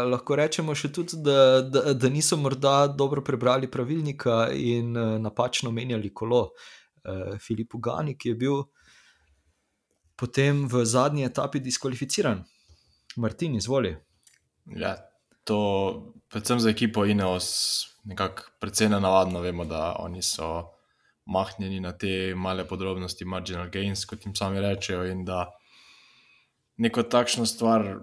lahko rečemo še tudi, da, da, da niso morda dobro prebrali pravilnika in uh, napačno menjali kolo. Uh, Filip Ugani, ki je bil potem v zadnji etapi diskvalificiran. Martin, izvoli. Ja, to predvsem za ekipo Ineos nekako precej navadno. Vemo, da oni so mahnjeni na te male podrobnosti, marginal gains, kot jim sami rečejo. In da neko takšno stvar, eh,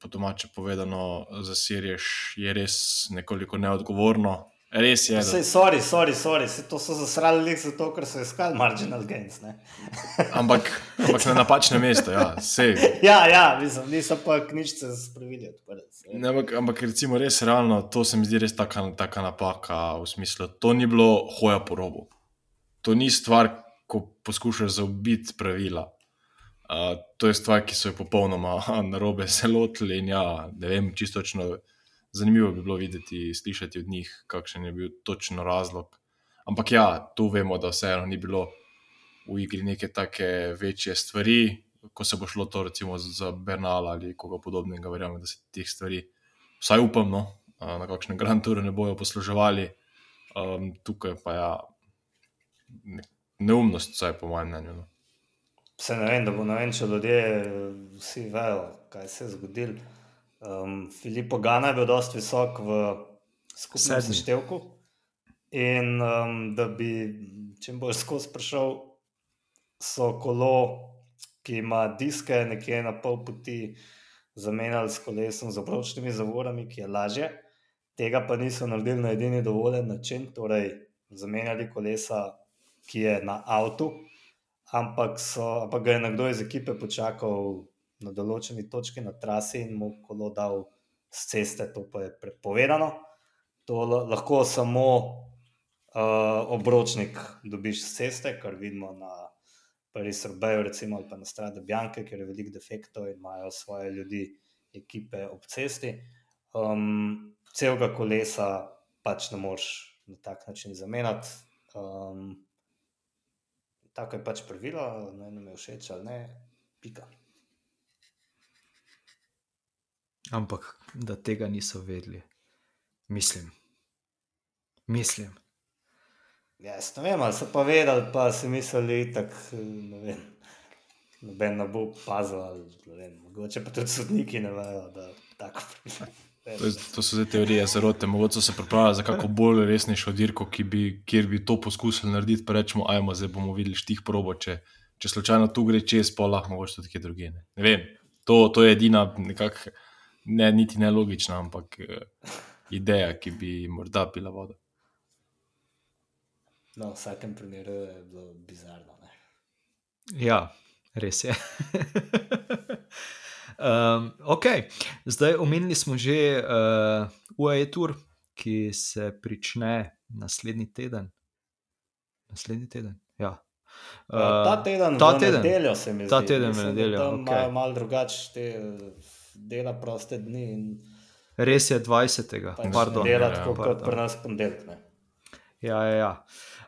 po domače povedano, zasirješ, je res nekoliko neodgovorno. Res je. Sej, sorry, sorry, sorry. Sej to so zasrali lik zato, ker so iskali marginal gains. Ampak, ampak na napačnem mestu, ja, sej. ja, ja, mislim, niso pa knjižice spravili. Ne, ampak, ampak recimo res realno, to se mi zdi res taka, taka napaka v smislu, to ni bilo hoja po robu. To ni stvar, ko poskušaš zaobiti pravila. Uh, to je stvar, ki so jo popolnoma narobe zelo lotili in ja, ne vem, čistočno. Zanimivo bi bilo videti, slišati od njih, kakšen je bil točen razlog. Ampak ja, tu vemo, da vseeno ni bilo v igri neke take večje stvari, ko se bo šlo to recimo za Bernala ali koga podobnega, verjamem, da se teh stvari, vsaj upam, no, na kakšne Grand Tour ne bojo posluževali. Um, tukaj pa je ja, neumnost, vsaj po mojem mnenju. No. Se ne vem, da bo ne vem, če ljudje vsi vejo, kaj se je zgodilo. Um, Filipo Gana je bil dosti visok v skupnem seštevku. In um, da bi čim bolj skozi prišel, so kolo, ki ima diske, nekje na pol poti, zamenjali s kolesom z obročnimi zavorami, ki je lažje. Tega pa niso naredili na edini dovoljen način, torej zamenjali kolesa, ki je na avtu, ampak, so, ampak ga je nekdo iz ekipe počakal na določeni točki na trasi in mu kolo dal z ceste, to pa je prepovedano. To lahko samo uh, obročnik dobiš z ceste, kar vidimo na Paris-Roubaix, recimo ali pa na Strade Bianche, kjer je veliko defektov in imajo svoje ljudi, ekipe ob cesti. Um, celega kolesa pač ne moreš na tak način zamenjati. Um, tako je pač pravilo, ne vem, všeč ali ne, pika. Ampak da tega niso vedeli, mislim. mislim. Jaz ne vem, ali so pa vedeli, pa si mislili, da ne noben ne bo pazil. Mogoče pa tudi sodniki ne vejo, da tako prišlo. To, to so zdaj teorije zarote. Mogoče se pripravlja za kako bolj resnejšo dirko, bi, kjer bi to poskusili narediti. Pa rečemo, ajmo, zdaj bomo videli štih probo. Če, če slučajno tu gre čez, pa lahko mogoče tudi kje druge. Ne, ne vem, to, to je edina nekakšna ne, niti ne logična, ampak uh, ideja, ki bi morda bila voda. No, v vsakem primeru je bilo bizarno. Ne? Ja, res je. um, ok, zdaj omenili smo že uh, UAE Tour, ki se začne naslednji teden. Naslednji teden. Ja. Uh, ta teden, ta teden, nedeljo se mi zdi, ta teden, nedeljo. Da okay. imajo malo drugačne dela proste dni. In... Res je 20. Pardon, dela ja, tako kot pri nas ponedeljek. Ja, ja, ja.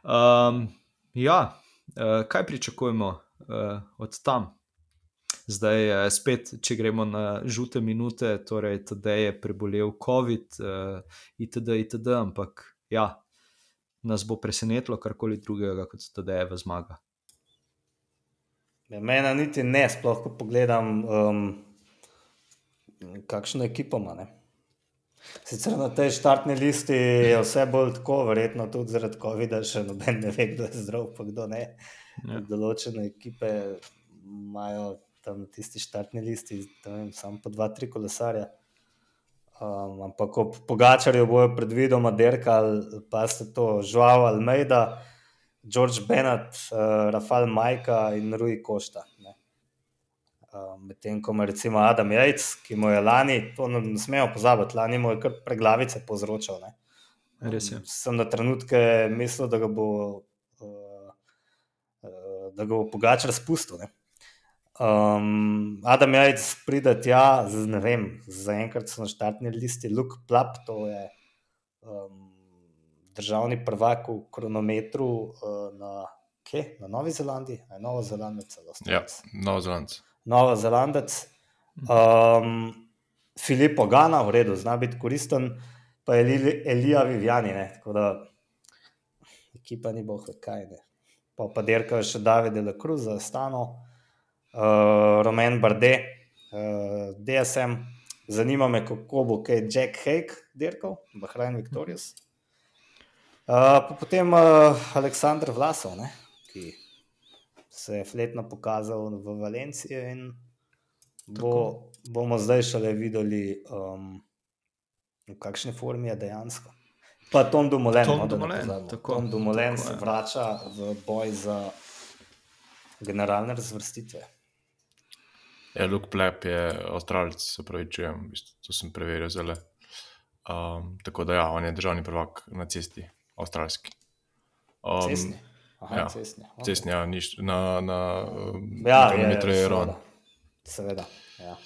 Um, ja. Uh, kaj pričakujemo uh, od tam? Zdaj, uh, spet, če gremo na žute minute, torej, da je prebolel COVID, uh, itd., itd., ampak ja, nas bo presenetilo karkoli drugega, kot da je v zmaga. Ja, Mene niti ne, sploh ko pogledam. Um kakšno ekipo ima. Ne? Sicer na tej štartni listi je vse bolj tako, verjetno tudi zaradi COVID-a, še noben ne ve, kdo je zdrav, pa kdo ne. Ja. Določene ekipe imajo tam na tisti štartni listi vem, samo po dva, tri kolesarja. Um, ampak po Pogačarju bojo predvidoma derkali, pa ste to Žuao Almeida, George Bennett, uh, Rafael Majka in Rui Košta. Ehm, medtem ko ima recimo Adam Jajc, ki mu je lani, to ne, ne smemo pozabiti, lani mu je kar preglavice povzročal. Um, sem na trenutke mislil, da ga bo, uh, uh, da ga bo pogačar spustil. Um, Adam Jajc pride tja, z, ne vem, zaenkrat so na štartni listi Luke Plap, to je um, državni prvak v kronometru uh, na, kje, na Novi Zelandiji, ali Novo Zelandec. Ja, Novo Zelandec. Novo Zelandec. Um, Filipo Gana, v redu, zna biti koristen, pa je Elija Vivjani, ne? tako da ekipa ni boh, kaj ne. Pa pa derka še David Le Cruz za stano, uh, Roman Barde, uh, DSM. Zanima me, kako bo kaj Jack Hake dirkal, Bahrain Victorious. Uh, potem uh, Aleksandr Vlasov, ne? ki se je fletno pokazal v Valenciji in bo, bomo zdaj šele videli, um, v kakšni formi je dejansko. Pa Tom Dumoulin, Tom no, Dumoulin, tako, Tom Dumoulin tako se vrača v boj za generalne razvrstitve. Ja, Luke Plep je avstralec, se pravi, čujem, v bistvu, to sem preveril zelo. Um, tako da ja, on je državni prvak na cesti, avstralski. Um, Cestni. Aha, ja, cestni. ok. Cestni, ja, niš, na, na um, Ja, je, kilometru je ron. seveda. Seveda. Ja.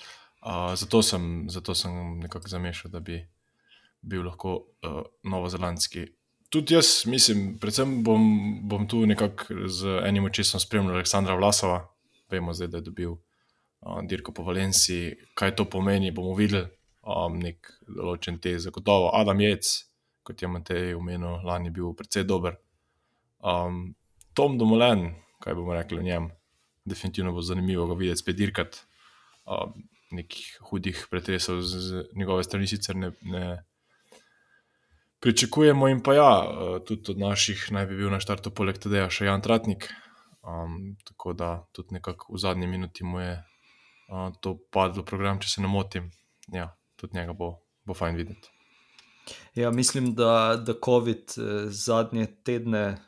Uh, zato, sem, zato sem nekako zamešal, da bi bil lahko uh, novozelandski. Tudi jaz mislim, predvsem bom, bom tu nekako z enim očesom spremljal Aleksandra Vlasova. Vemo zdaj, da je dobil uh, dirko po Valenciji. Kaj to pomeni, bomo videli. Um, nek določen te zagotovo. Adam Jec, kot je Matej omenil, lani bil precej dober. Um, Tom Domolen, kaj bomo rekli o njem, definitivno bo zanimivo ga videti spet dirkati. Um, nekih hudih pretresov z, z njegove strani sicer ne, ne pričakujemo, in pa ja, eh, tudi od naših naj bi bil na štartu poleg tega še Jan Tratnik. Um, tako da tudi nekako v zadnji minuti mu je uh, to padlo program, če se ne motim. Ja, tudi njega bo, bo fajn videti. Ja, mislim, da, da COVID eh, zadnje tedne eh,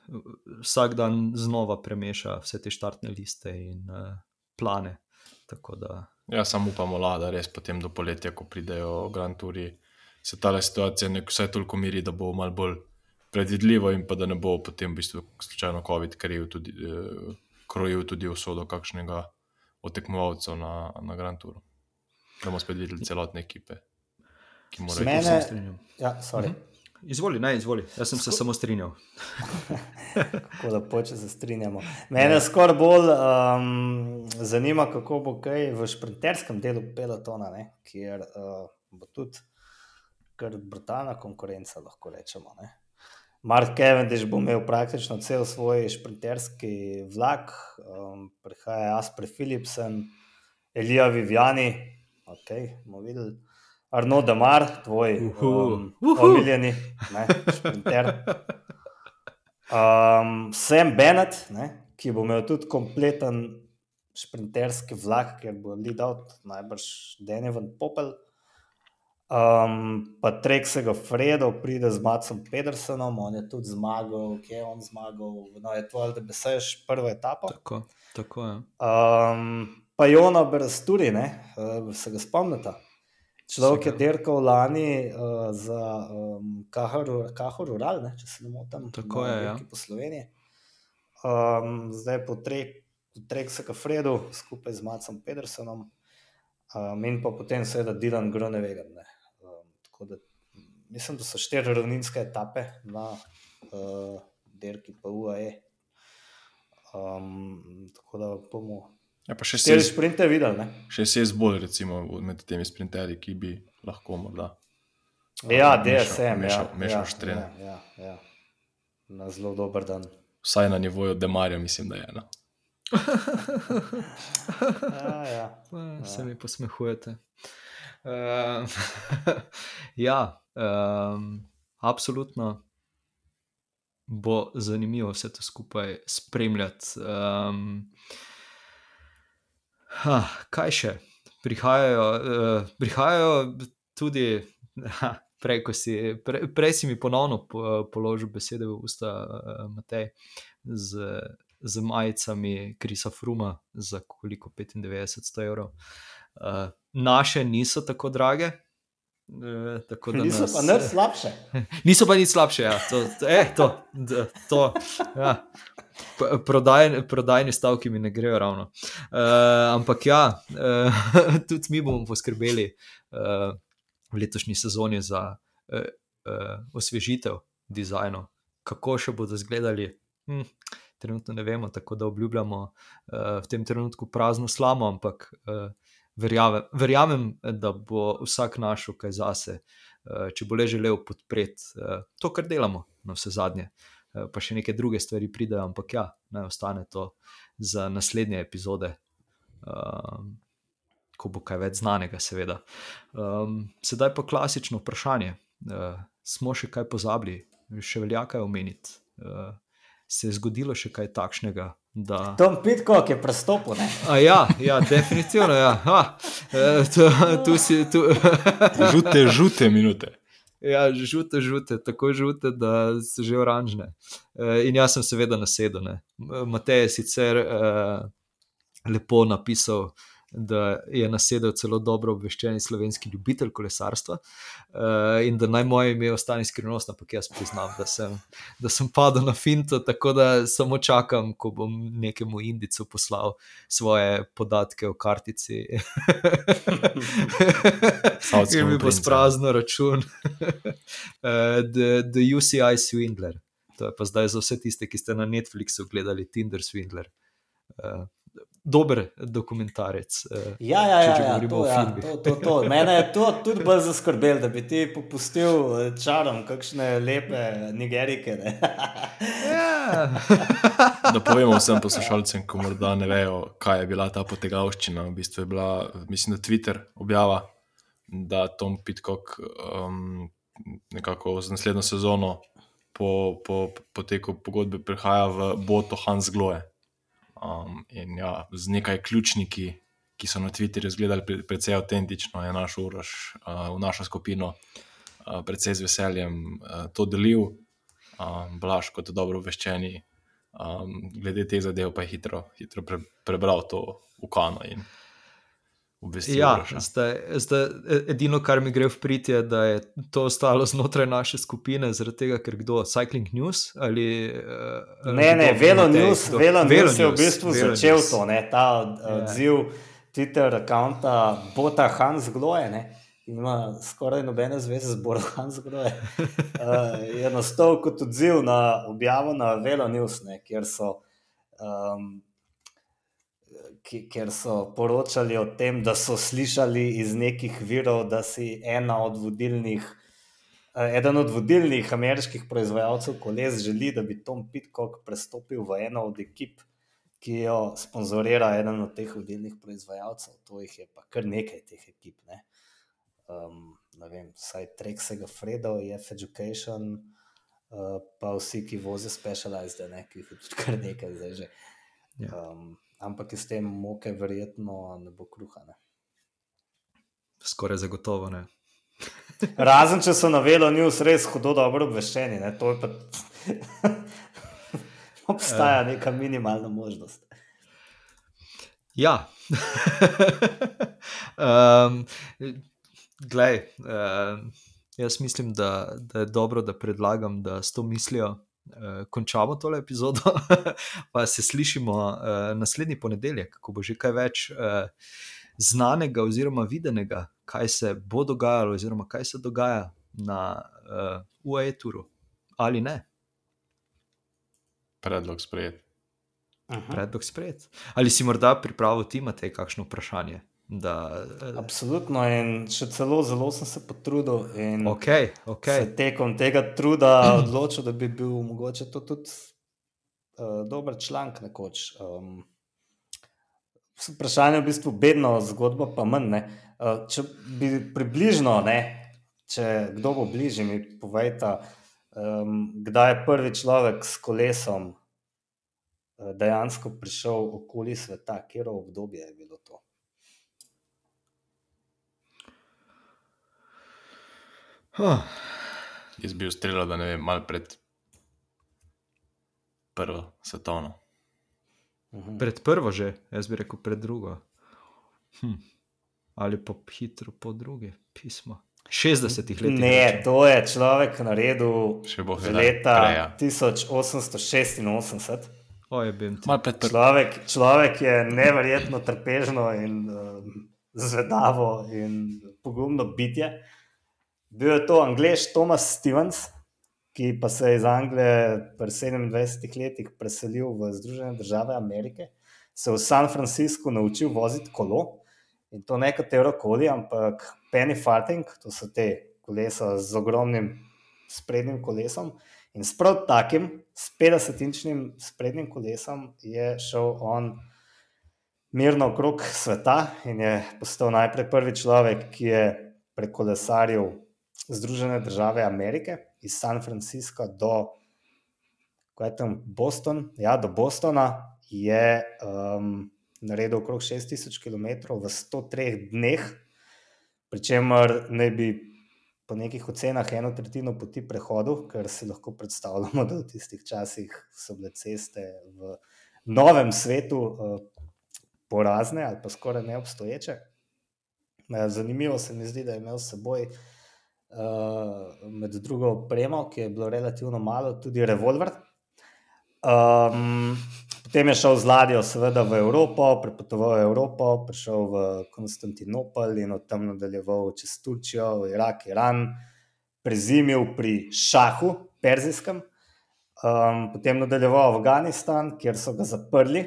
vsak dan znova premeša vse te štartne liste in uh, plane. Tako da, Ja, samo upamo, la, da res potem do poletja, ko pridejo Grand Touri, se ta situacija nek vsaj toliko miri, da bo malo bolj predvidljivo in pa da ne bo potem v bistvu slučajno COVID krojil tudi, eh, krojil tudi usodo kakšnega od tekmovalcev na, na Grand Touru. Da bomo spet videli celotne ekipe, ki morajo Mene- iti. se strinjam. Ja, sorry. Izvoli, ne, izvoli. Jaz sem se samo strinjal. Tako da poče se strinjamo. Mene skoraj bolj um, zanima, kako bo kaj v šprinterskem delu pelotona, ne, kjer uh, bo tudi kar brutalna konkurenca, lahko rečemo. Ne. Mark Cavendish bo imel praktično cel svoj šprinterski vlak, um, prihaja Asper Philipsen, Elija Viviani, ok, bomo videli. Arno Damar, tvoj Uhu. um, Uhu. omiljeni ne, šprinter. Um, Sam Bennett, ne, ki bo imel tudi kompleten šprinterski vlak, ker bo lead out, najbrž Denevan Popel. Um, pa Treksega Fredo pride z Macom Pedersenom, on je tudi zmagal, kje je on zmagal, no je to ali da beseš prvo etapo. Tako, tako je. Um, pa Jona Berasturi, ne, uh, se ga spomnite. Človek je dirkal lani uh, za um, Kahor, Kahor Ural, ne, če se ne motim, Tako je, ja. po Sloveniji. Um, zdaj po treh, treh se Fredu skupaj z Macom Pedersenom um, in pa potem seveda Dylan Grunewegen. ne. Um, tako da mislim, da so štiri ravninske etape na uh, dirki pa UAE. Um, tako da bomo Ja, pa še štiri šest, sprinte videli. Ne? še šest bolj, recimo, med temi sprinterji, ki bi lahko morda. Ja, mešal- DSM, mešal- ja, mešal ja, štrene. ja, ja, ja. Na zelo dober dan. Vsaj na nivoju Demarja, mislim, da je. No. Ja, ja. Eh, Se mi posmehujete. Uh, ja, um, absolutno bo zanimivo vse to skupaj spremljati. Um, kaj še? Prihajajo, uh, prihajajo tudi, ha, prej, si, pre, prej si mi ponovno po, položil besede v usta, uh, Matej, z, z majicami Krisa Fruma za koliko 95-100 evrov. Uh, naše niso tako drage. Uh, tako da Niso nas, pa nič slabše. Niso pa nič slabše, ja. to, eh, to, to, ja. P- Prodaj, prodajni stavki mi ne grejo ravno. Uh, ampak ja, uh, tudi mi bomo poskrbeli uh, v letošnji sezoni za uh, uh, osvežitev dizajnov, kako še bodo izgledali. Hm, trenutno ne vemo, tako da obljubljamo uh, v tem trenutku prazno slamo, ampak uh, verjamem, verjamem, da bo vsak našel kaj zase, uh, če bo le želel podpreti uh, to, kar delamo, na vse zadnje. Uh, pa še neke druge stvari pridejo, ampak ja, naj ostane to za naslednje epizode. Um, Ko bo kaj več znanega, seveda. Um, sedaj pa klasično vprašanje. Uh, smo še kaj pozabili, še velja kaj omeniti? Uh, se je zgodilo še kaj takšnega, da. Tom Pitcock je prestopil. ne. A ja, ja, definitivno. Ja. Ha, eh, tu, tu si, tu. Žute, žute minute. Ja, žute, žute, tako žute, da so že oranžne. Uh, in jaz sem seveda nasedel. Matej je sicer uh, lepo napisal, da je nasedel celo dobro obveščeni slovenski ljubitelj kolesarstva uh, in da naj moje ime ostane skrivnost, ampak jaz priznam, da sem, da sem padel na finto, tako da samo čakam, ko bom nekemu Indicu poslal svoje podatke o kartici. In mi bo sprazno račun. uh, the, the UCI Swindler. To je pa zdaj za vse tiste, ki ste na Netflixu gledali Tinder Swindler. Uh, dober dokumentarec. Uh, ja, ja, ja, ja, to, ja to, to, to. Mene je to tudi bolj zaskrbelo, da bi ti popustil eh, čarom, kakšne lepe nigerike. ja. da povemo vsem poslušalcem, ko morda ne vejo, kaj je bila ta potegavščina. V bistvu je bila, mislim, da Twitter objava, da Tom Pitcock um, nekako z naslednjo sezono. Po, po poteku pogodbe prihaja v Boto Hans Gloe. Um, in ja, z nekaj ključniki, ki so na Twitterju izgledali pre, precej avtentično, je naš urož uh, v našo skupino uh, precej z veseljem uh, to delil, um, blaž kot dobro obveščeni. Um, glede teh zadev pa je hitro, hitro pre, prebral to v kano. In, Ja, zdaj, zdaj, edino, kar mi gre v prid, je, da je to ostalo znotraj naše skupine, zaradi tega, ker kdo, Cycling News ali. Uh, ne, ne, Velo News, Velo News je v bistvu Velo začel News. to, ne, ta ja. odziv yeah. Twitter računa Bota Hans Gloje. Ne. Ima skoraj nobene zveze z Borom Hans Gloje. Uh, je nastal kot odziv na objavo na Velo News, ne, kjer so. Um, ker so poročali o tem, da so slišali iz nekih virov, da si ena od vodilnih. Eh, eden od vodilnih ameriških proizvajalcev koles želi, da bi Tom Pitcock prestopil v eno od ekip, ki jo sponzorira eden od teh vodilnih proizvajalcev. To jih je pa kar nekaj teh ekip. Ne, um, ne vem, vsaj Trexega Fredo, Jeff Education, uh, pa vsi, ki vozijo specialized, ne, ki jih je tudi kar nekaj zdaj že. Ja. Um, ampak iz tem moke, verjetno ne bo kruha. Ne. Skoraj zagotovo ne. Razen če so na Velo News res hudo dobro obveščeni, ne, to je pa. Obstaja ja. neka minimalna možnost. Ja. um, glej, uh, jaz mislim, da, da je dobro, da predlagam, da s to mislijo uh, končamo tole epizodo, pa se slišimo uh, naslednji ponedeljek, ko bo že kaj več uh, znanega oziroma videnega, kaj se bo dogajalo, oziroma kaj se dogaja na uh, UAE-turu ali ne. Predlog sprejet. Predlog sprejet. Ali si morda pripravil, ti imate kakšno vprašanje? Da, eh, Absolutno, in še celo zelo sem se potrudil. Okay, okay. Tekom tega truda odločil, da bi bil mogoče to tudi uh, dober članek nekoč. Um, vprašanje je v bistvu bedno, zgodba pa manj. Uh, če bi približno, ne, če kdo bo bližje, mi povejte, um, kdaj je prvi človek s kolesom uh, dejansko prišel okoli sveta, obdobje je bilo to. Huh. Jaz bi ustrelil, da ne vem, malo pred prvo svetovno. Mhm. Pred prvo že, jaz bi rekel pred drugo. Hm. Ali pa hitro po drugi pismo. 60 let. Ne, to je človek naredil še bo leta preja. 1886. O, je človek, človek je neverjetno trpežno in um, zvedavo in pogumno bitje. Bil je to angliš Thomas Stevens, ki pa se je iz Anglije pri 27 letih preselil v Združene države Amerike, se v San Franciscu naučil voziti kolo in to ne katero koli, ampak penny farting, to so te kolesa z ogromnim sprednjim kolesom. In s prav takim, s 50-inčnim sprednjim kolesom, je šel on mirno okrog sveta in je postal najprej prvi človek, ki je prekolesaril Združene države Amerike, iz San Francisca do tam, Boston, ja, do Bostona, je um, naredil okrog 6000 km v 103 dneh, pri čemer naj bi po nekih ocenah eno tretjino poti prehodu, ker si lahko predstavljamo, da v tistih časih so bile ceste v novem svetu uh, porazne ali pa skoraj neobstoječe. Zanimivo se mi zdi, da je imel s seboj uh, med drugo opremo, ki je bilo relativno malo, tudi revolver. Um, potem je šel z ladjo, seveda, v Evropo, prepotoval Evropo, prišel v Konstantinopel in od tam nadaljeval čez Turčijo, v Irak, Iran, prezimil pri Šahu, Perzijskem, um, potem nadaljeval v Afganistan, kjer so ga zaprli,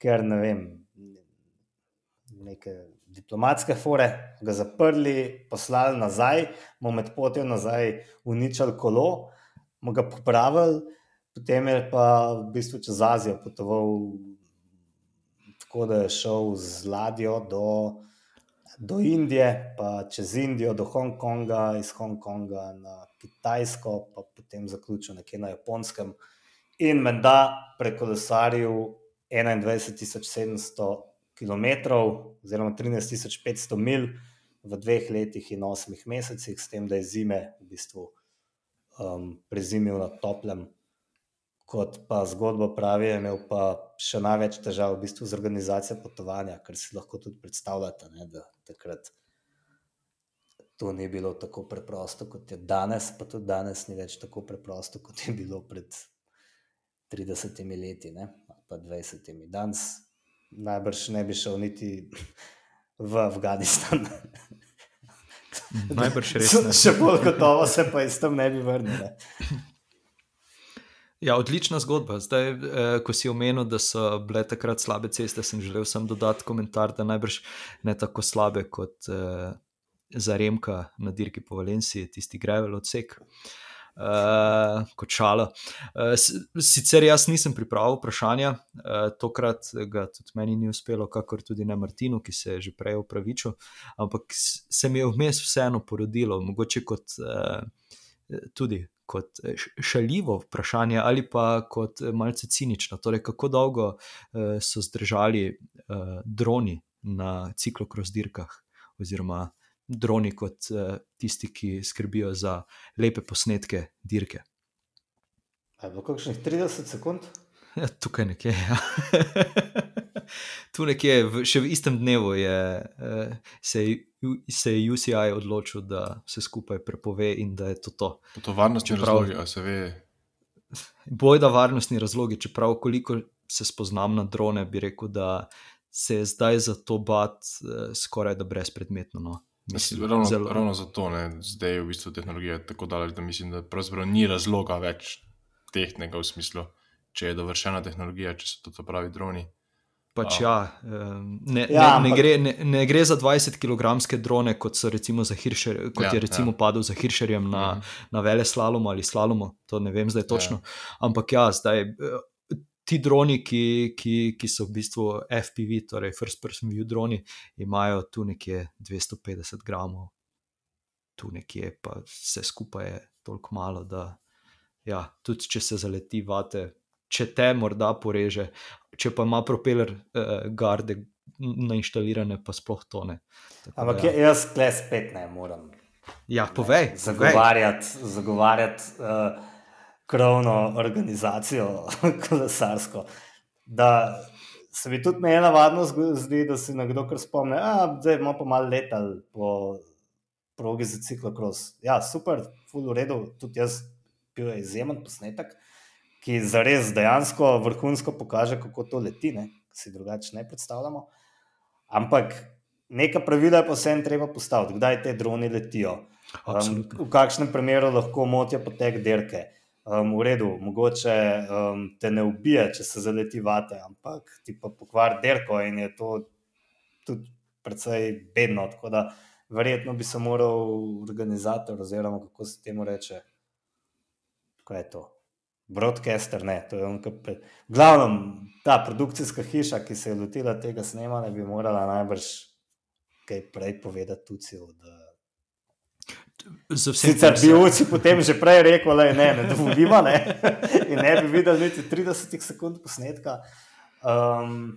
ker ne vem, neke diplomatske fore, ga zaprli, poslali nazaj, mu med potjo nazaj uničili kolo, mu ga popravili, potem je pa v bistvu čez Azijo potoval, tako da je šel z ladjo do, do Indije, pa čez Indijo do Hongkonga, iz Hongkonga na Kitajsko, pa potem zaključil nekje na Japonskem in menda prekolesaril 21.700 km, oziroma 13.500 mil v dveh letih in osmih mesecih, s tem, da je zime v bistvu um, prezimil na toplem. Kot pa zgodba pravi, je imel pa še največ težav v bistvu z organizacijo potovanja, ker si lahko tudi predstavljate, ne, da takrat to ni bilo tako preprosto, kot je danes, pa tudi danes ni več tako preprosto, kot je bilo pred 30 leti, ne, pa 20. Danes najbrž ne bi šel niti v Afganistan. Najbrž res. Ne. Še bolj gotovo se pa iz tam ne bi vrnil. Ja, odlična zgodba. Zdaj, eh, ko si omenil, da so bile takrat slabe ceste, sem želel samo dodati komentar, da najbrž ne tako slabe kot eh, za Remka na dirki po Valenciji, tisti grevel odsek. Eh, uh, kot šala. Uh, sicer jaz nisem pripravil vprašanja, uh, tokrat ga tudi meni ni uspelo, kakor tudi ne Martinu, ki se je že prej upravičil, ampak se mi je vmes vseeno porodilo, mogoče kot uh, tudi. Kot šaljivo vprašanje, ali pa kot malce cinično. Torej, kako dolgo uh, so zdržali uh, droni na ciklokroz-dirkah, oziroma droni kot uh, tisti, ki skrbijo za lepe posnetke dirke. Je bilo kakšnih 30 sekund? Ja, tukaj nekje. Ja. tu nekje, v, še v istem dnevu je, uh, se, se je UCI odločil, da se skupaj prepove in da je to to. To varnostni razlogi, a se ve. Bojda varnostni razlogi, čeprav koliko se spoznam na drone, bi rekel, da se je zdaj za to bat uh, skoraj da brezpredmetno. No. Mislim, ravno, zelo... ravno zato ne, zdaj je v bistvu tehnologija tako daleč, da mislim, da pravzaprav ni razloga več tehnega v smislu, če je dovršena tehnologija, če so to pravi droni. Pač ja, ne, ja, ne, ne, gre, ne, ne gre za 20 kg drone, kot, Hirscher, kot ja, je recimo ja. padel za Hiršerjem na, mhm. na vele slalomu ali slalomu, to ne vem zdaj točno. Ja. Ampak ja, zdaj ti droni, ki, ki, ki so v bistvu FPV, torej First Person View droni, imajo tu nekje 250 gramov, tu nekje pa vse skupaj je toliko malo, da ja, tudi če se zaleti vate, če te morda poreže, če pa ima propeler uh, garde nainštalirane, pa sploh tone. Tako, Ampak ja. jaz kles spet ne morem. Ja, povej. Zagovarjati. zagovarjati uh, krovno organizacijo, kolesarsko. Da se mi tudi meni navadno zdi, da se nekdo kar spomne, da ima pa malo letal po progi za ciklokros. Ja, super, full uredu, tudi jaz bil je izjemen posnetek, ki zares dejansko vrhunsko pokaže, kako to leti, ne? si drugače ne predstavljamo. Ampak neka pravila je pa vsem treba postaviti, kdaj te droni letijo. Um, v kakšnem primeru lahko motijo potek dirke um, v redu, mogoče um, te ne ubije, če se zaleti vate, ampak ti pa pokvar derko in je to tudi precej bedno. Tako da verjetno bi se moral organizator, oziroma kako se temu reče, kaj je to. Broadcaster, ne, to je on, ki je. Glavno, ta produkcijska hiša, ki se je lotila tega snemanja, bi morala najbrž kaj prej povedati tudi. Sicer bi oči potem že prej rekel, da ne, ne dovolimo, ne. in ne bi videl niti 30 sekund posnetka. Um,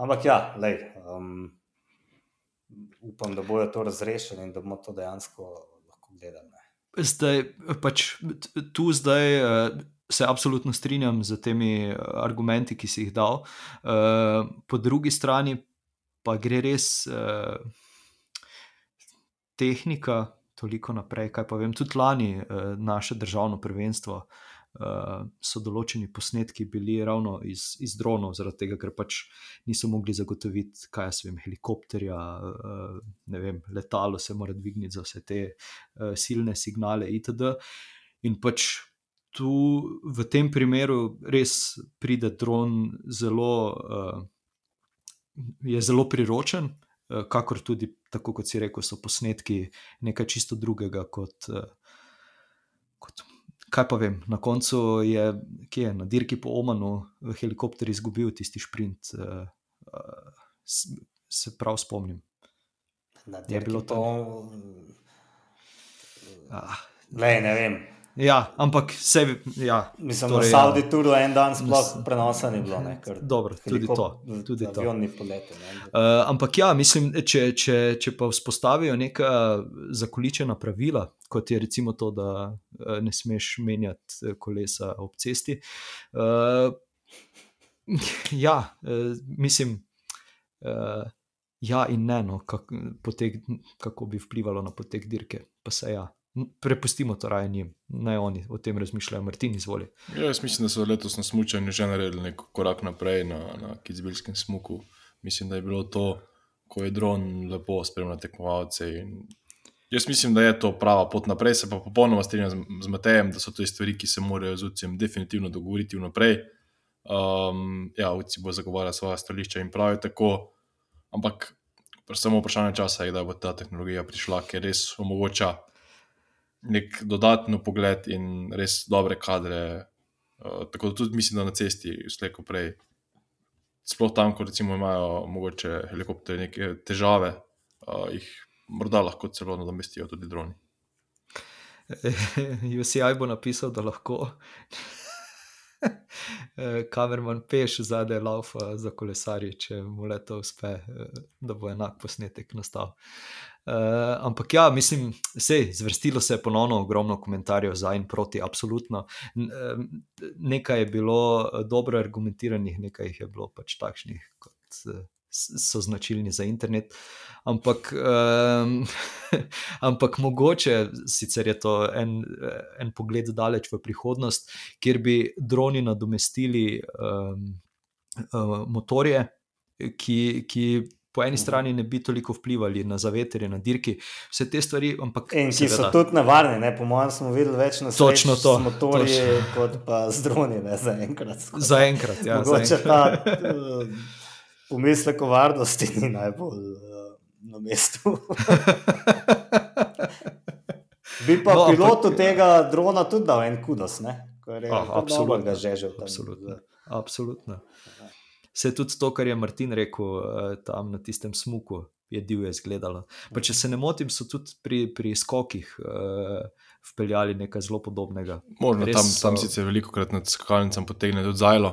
ampak ja, lej, um, upam, da bojo to razrešili in da bomo to dejansko lahko delam. Zdaj, pač, tu zdaj uh, se absolutno strinjam z temi argumenti, ki si jih dal. Uh, po drugi strani pa gre res uh, tehnika toliko naprej. Kaj pa vem, tudi lani uh, naše državno prvenstvo. Uh, so določeni posnetki bili ravno iz, iz dronov, zaradi tega, ker pač niso mogli zagotoviti, kaj jaz vem, helikopterja, uh, ne vem, letalo se mora dvigniti za vse te uh, silne signale, itd. In pač tu v tem primeru res pride dron zelo, uh, je zelo priročen, uh, kakor tudi, tako kot si rekel, so posnetki nekaj čisto drugega kot. Uh, kot kaj pa vem, na koncu je, je na dirki po Omanu, v helikopterju izgubil tisti sprint. Uh, uh, se prav spomnim. Na dirki po Omanu. Ah. Ne, ne vem. Ja, ampak vse. Ja, Mislim, torej, na Saudi ja. Turu en dan sploh prenosa ni bilo. Ne, dobro, tudi to. Tudi to. Polete, uh, ampak ja, mislim, če, če, če pa vzpostavijo neka zakoličena pravila, kot je recimo to, da uh, ne smeš menjati kolesa ob cesti. Uh, ja, uh, mislim. Uh, Ja, in ne, no, kak, potek, kako bi vplivalo na potek dirke, pa se ja, prepustimo to raje njim, naj oni o tem razmišljajo, Martin, izvoli. Ja, jaz mislim, da so letos na smutku že naredili nek korak naprej na, na Kizbilskem smuku. Mislim, da je bilo to, ko je dron lepo spremljal tekmovalce. Jaz mislim, da je to prava pot naprej, se pa popolnoma strinjam z, z Matejem, da so to stvari, ki se morajo z UCM definitivno dogovoriti vnaprej. Um, ja, UCI bo zagovarjal svoje stališče in pravi tako, ampak samo vprašanje časa je, da bo ta tehnologija prišla, ker res omogoča nek dodatni pogled in res dobre kadre. Uh, tako da tudi mislim, da na cesti, slejko prej, sploh tam, ko recimo imajo mogoče helikopterje neke težave, uh, jih morda lahko celo nadomestijo tudi droni. UCI bo napisal, da lahko. Kamerman peš zadaj laufa za kolesarje, če mu le to uspe, da bo enak posnetek nastal. Uh, ampak ja, mislim, da je zvrstilo se ponovno ogromno komentarjev za in proti, absolutno. Nekaj je bilo eh, dobro argumentiranih, nekaj jih je bilo pač takšnih, kot eh, so značilni za internet. Ampak, um, ampak mogoče, sicer je to en, en pogled daleč v prihodnost, kjer bi droni nadomestili um, uh, motorje, ki. ki po eni mhm. strani ne bi toliko vplivali na zaveterje, na dirki, vse te stvari. Ampak, in ki seveda, so tudi nevarni, ne? po mojem, smo videli več na svetu. Točno to. Motorje, kot pa z droni, ne za enkrat. Za enkrat, ja. Mogoče ta uh, pomislek o varnosti ni najbolj uh, na mestu. bi pa no, pilotu ampak, tega drona tudi dal en kudos, ne? Kar je oh, absolutno ga že že. Absolutno. absolutno. Vse tudi to, kar je Martin rekel uh, tam na tistem smuku, je divje izgledalo. Pa če se ne motim, so tudi pri, pri skokih uh, vpeljali nekaj zelo podobnega. Možno Res tam, tam so... sicer veliko krat nad skakalnicami potegne tudi zajlo.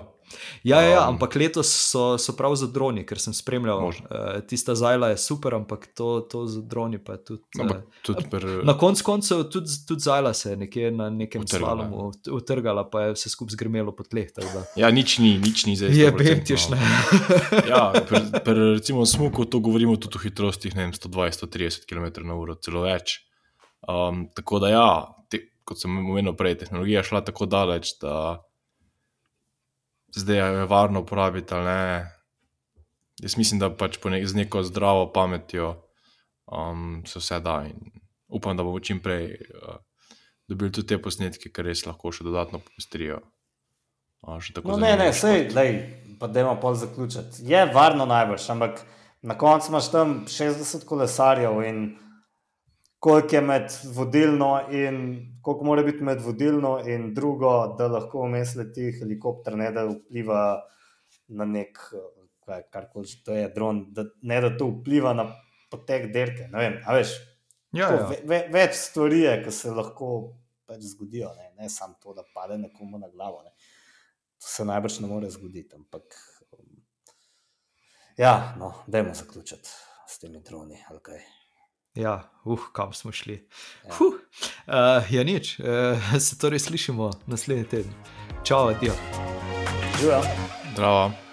Ja, ja, ja, um, ampak letos so, so prav za droni, ker sem spremljal. Uh, tista zajla je super, ampak to, to za droni pa je tudi. Uh, tudi per... Na koncu koncev tudi, tudi zajla se je nekje na nekem slalomu utrgala, pa je vse skupaj zgrmelo po tleh. Ja, nič ni, nič ni zdaj. Je bentiš, ne. ja, per, per, recimo smuku to govorimo tudi o hitrostih 120-130 km/h, celo več. Um, tako da ja, te, kot sem omenil prej, tehnologija šla tako daleč, da zdaj je varno uporabiti ali ne. Jaz mislim, da pač nek, z neko zdravo pametjo um, se vse da in upam, da bomo čim prej uh, dobili tudi te posnetke, ki res lahko še dodatno popestrijo. Uh, no, ne, ne, sej, lej, pa da imamo pol zaključiti. Je varno najbrž, ampak na koncu imaš tam 60 kolesarjev in koliko je med vodilno in koliko mora biti med vodilno in drugo, da lahko vmes leti helikopter, ne da vpliva na nek, kar koli že to je, dron, da, ne da to vpliva na potek derke. Ne vem, a veš. Ja, ja. Ve, ve, več stvari je, ki se lahko pač zgodijo, ne, ne samo to, da pade nekomu na glavo. Ne. To se najbrž ne more zgoditi. Ampak, um, ja, no, dajmo zaključiti s temi droni. Okay. Ja, uh, kam smo šli. Ja. Huh. Uh, ja, nič, uh, se torej slišimo naslednji teden. Čau, adijo. Živijo. Zdravo.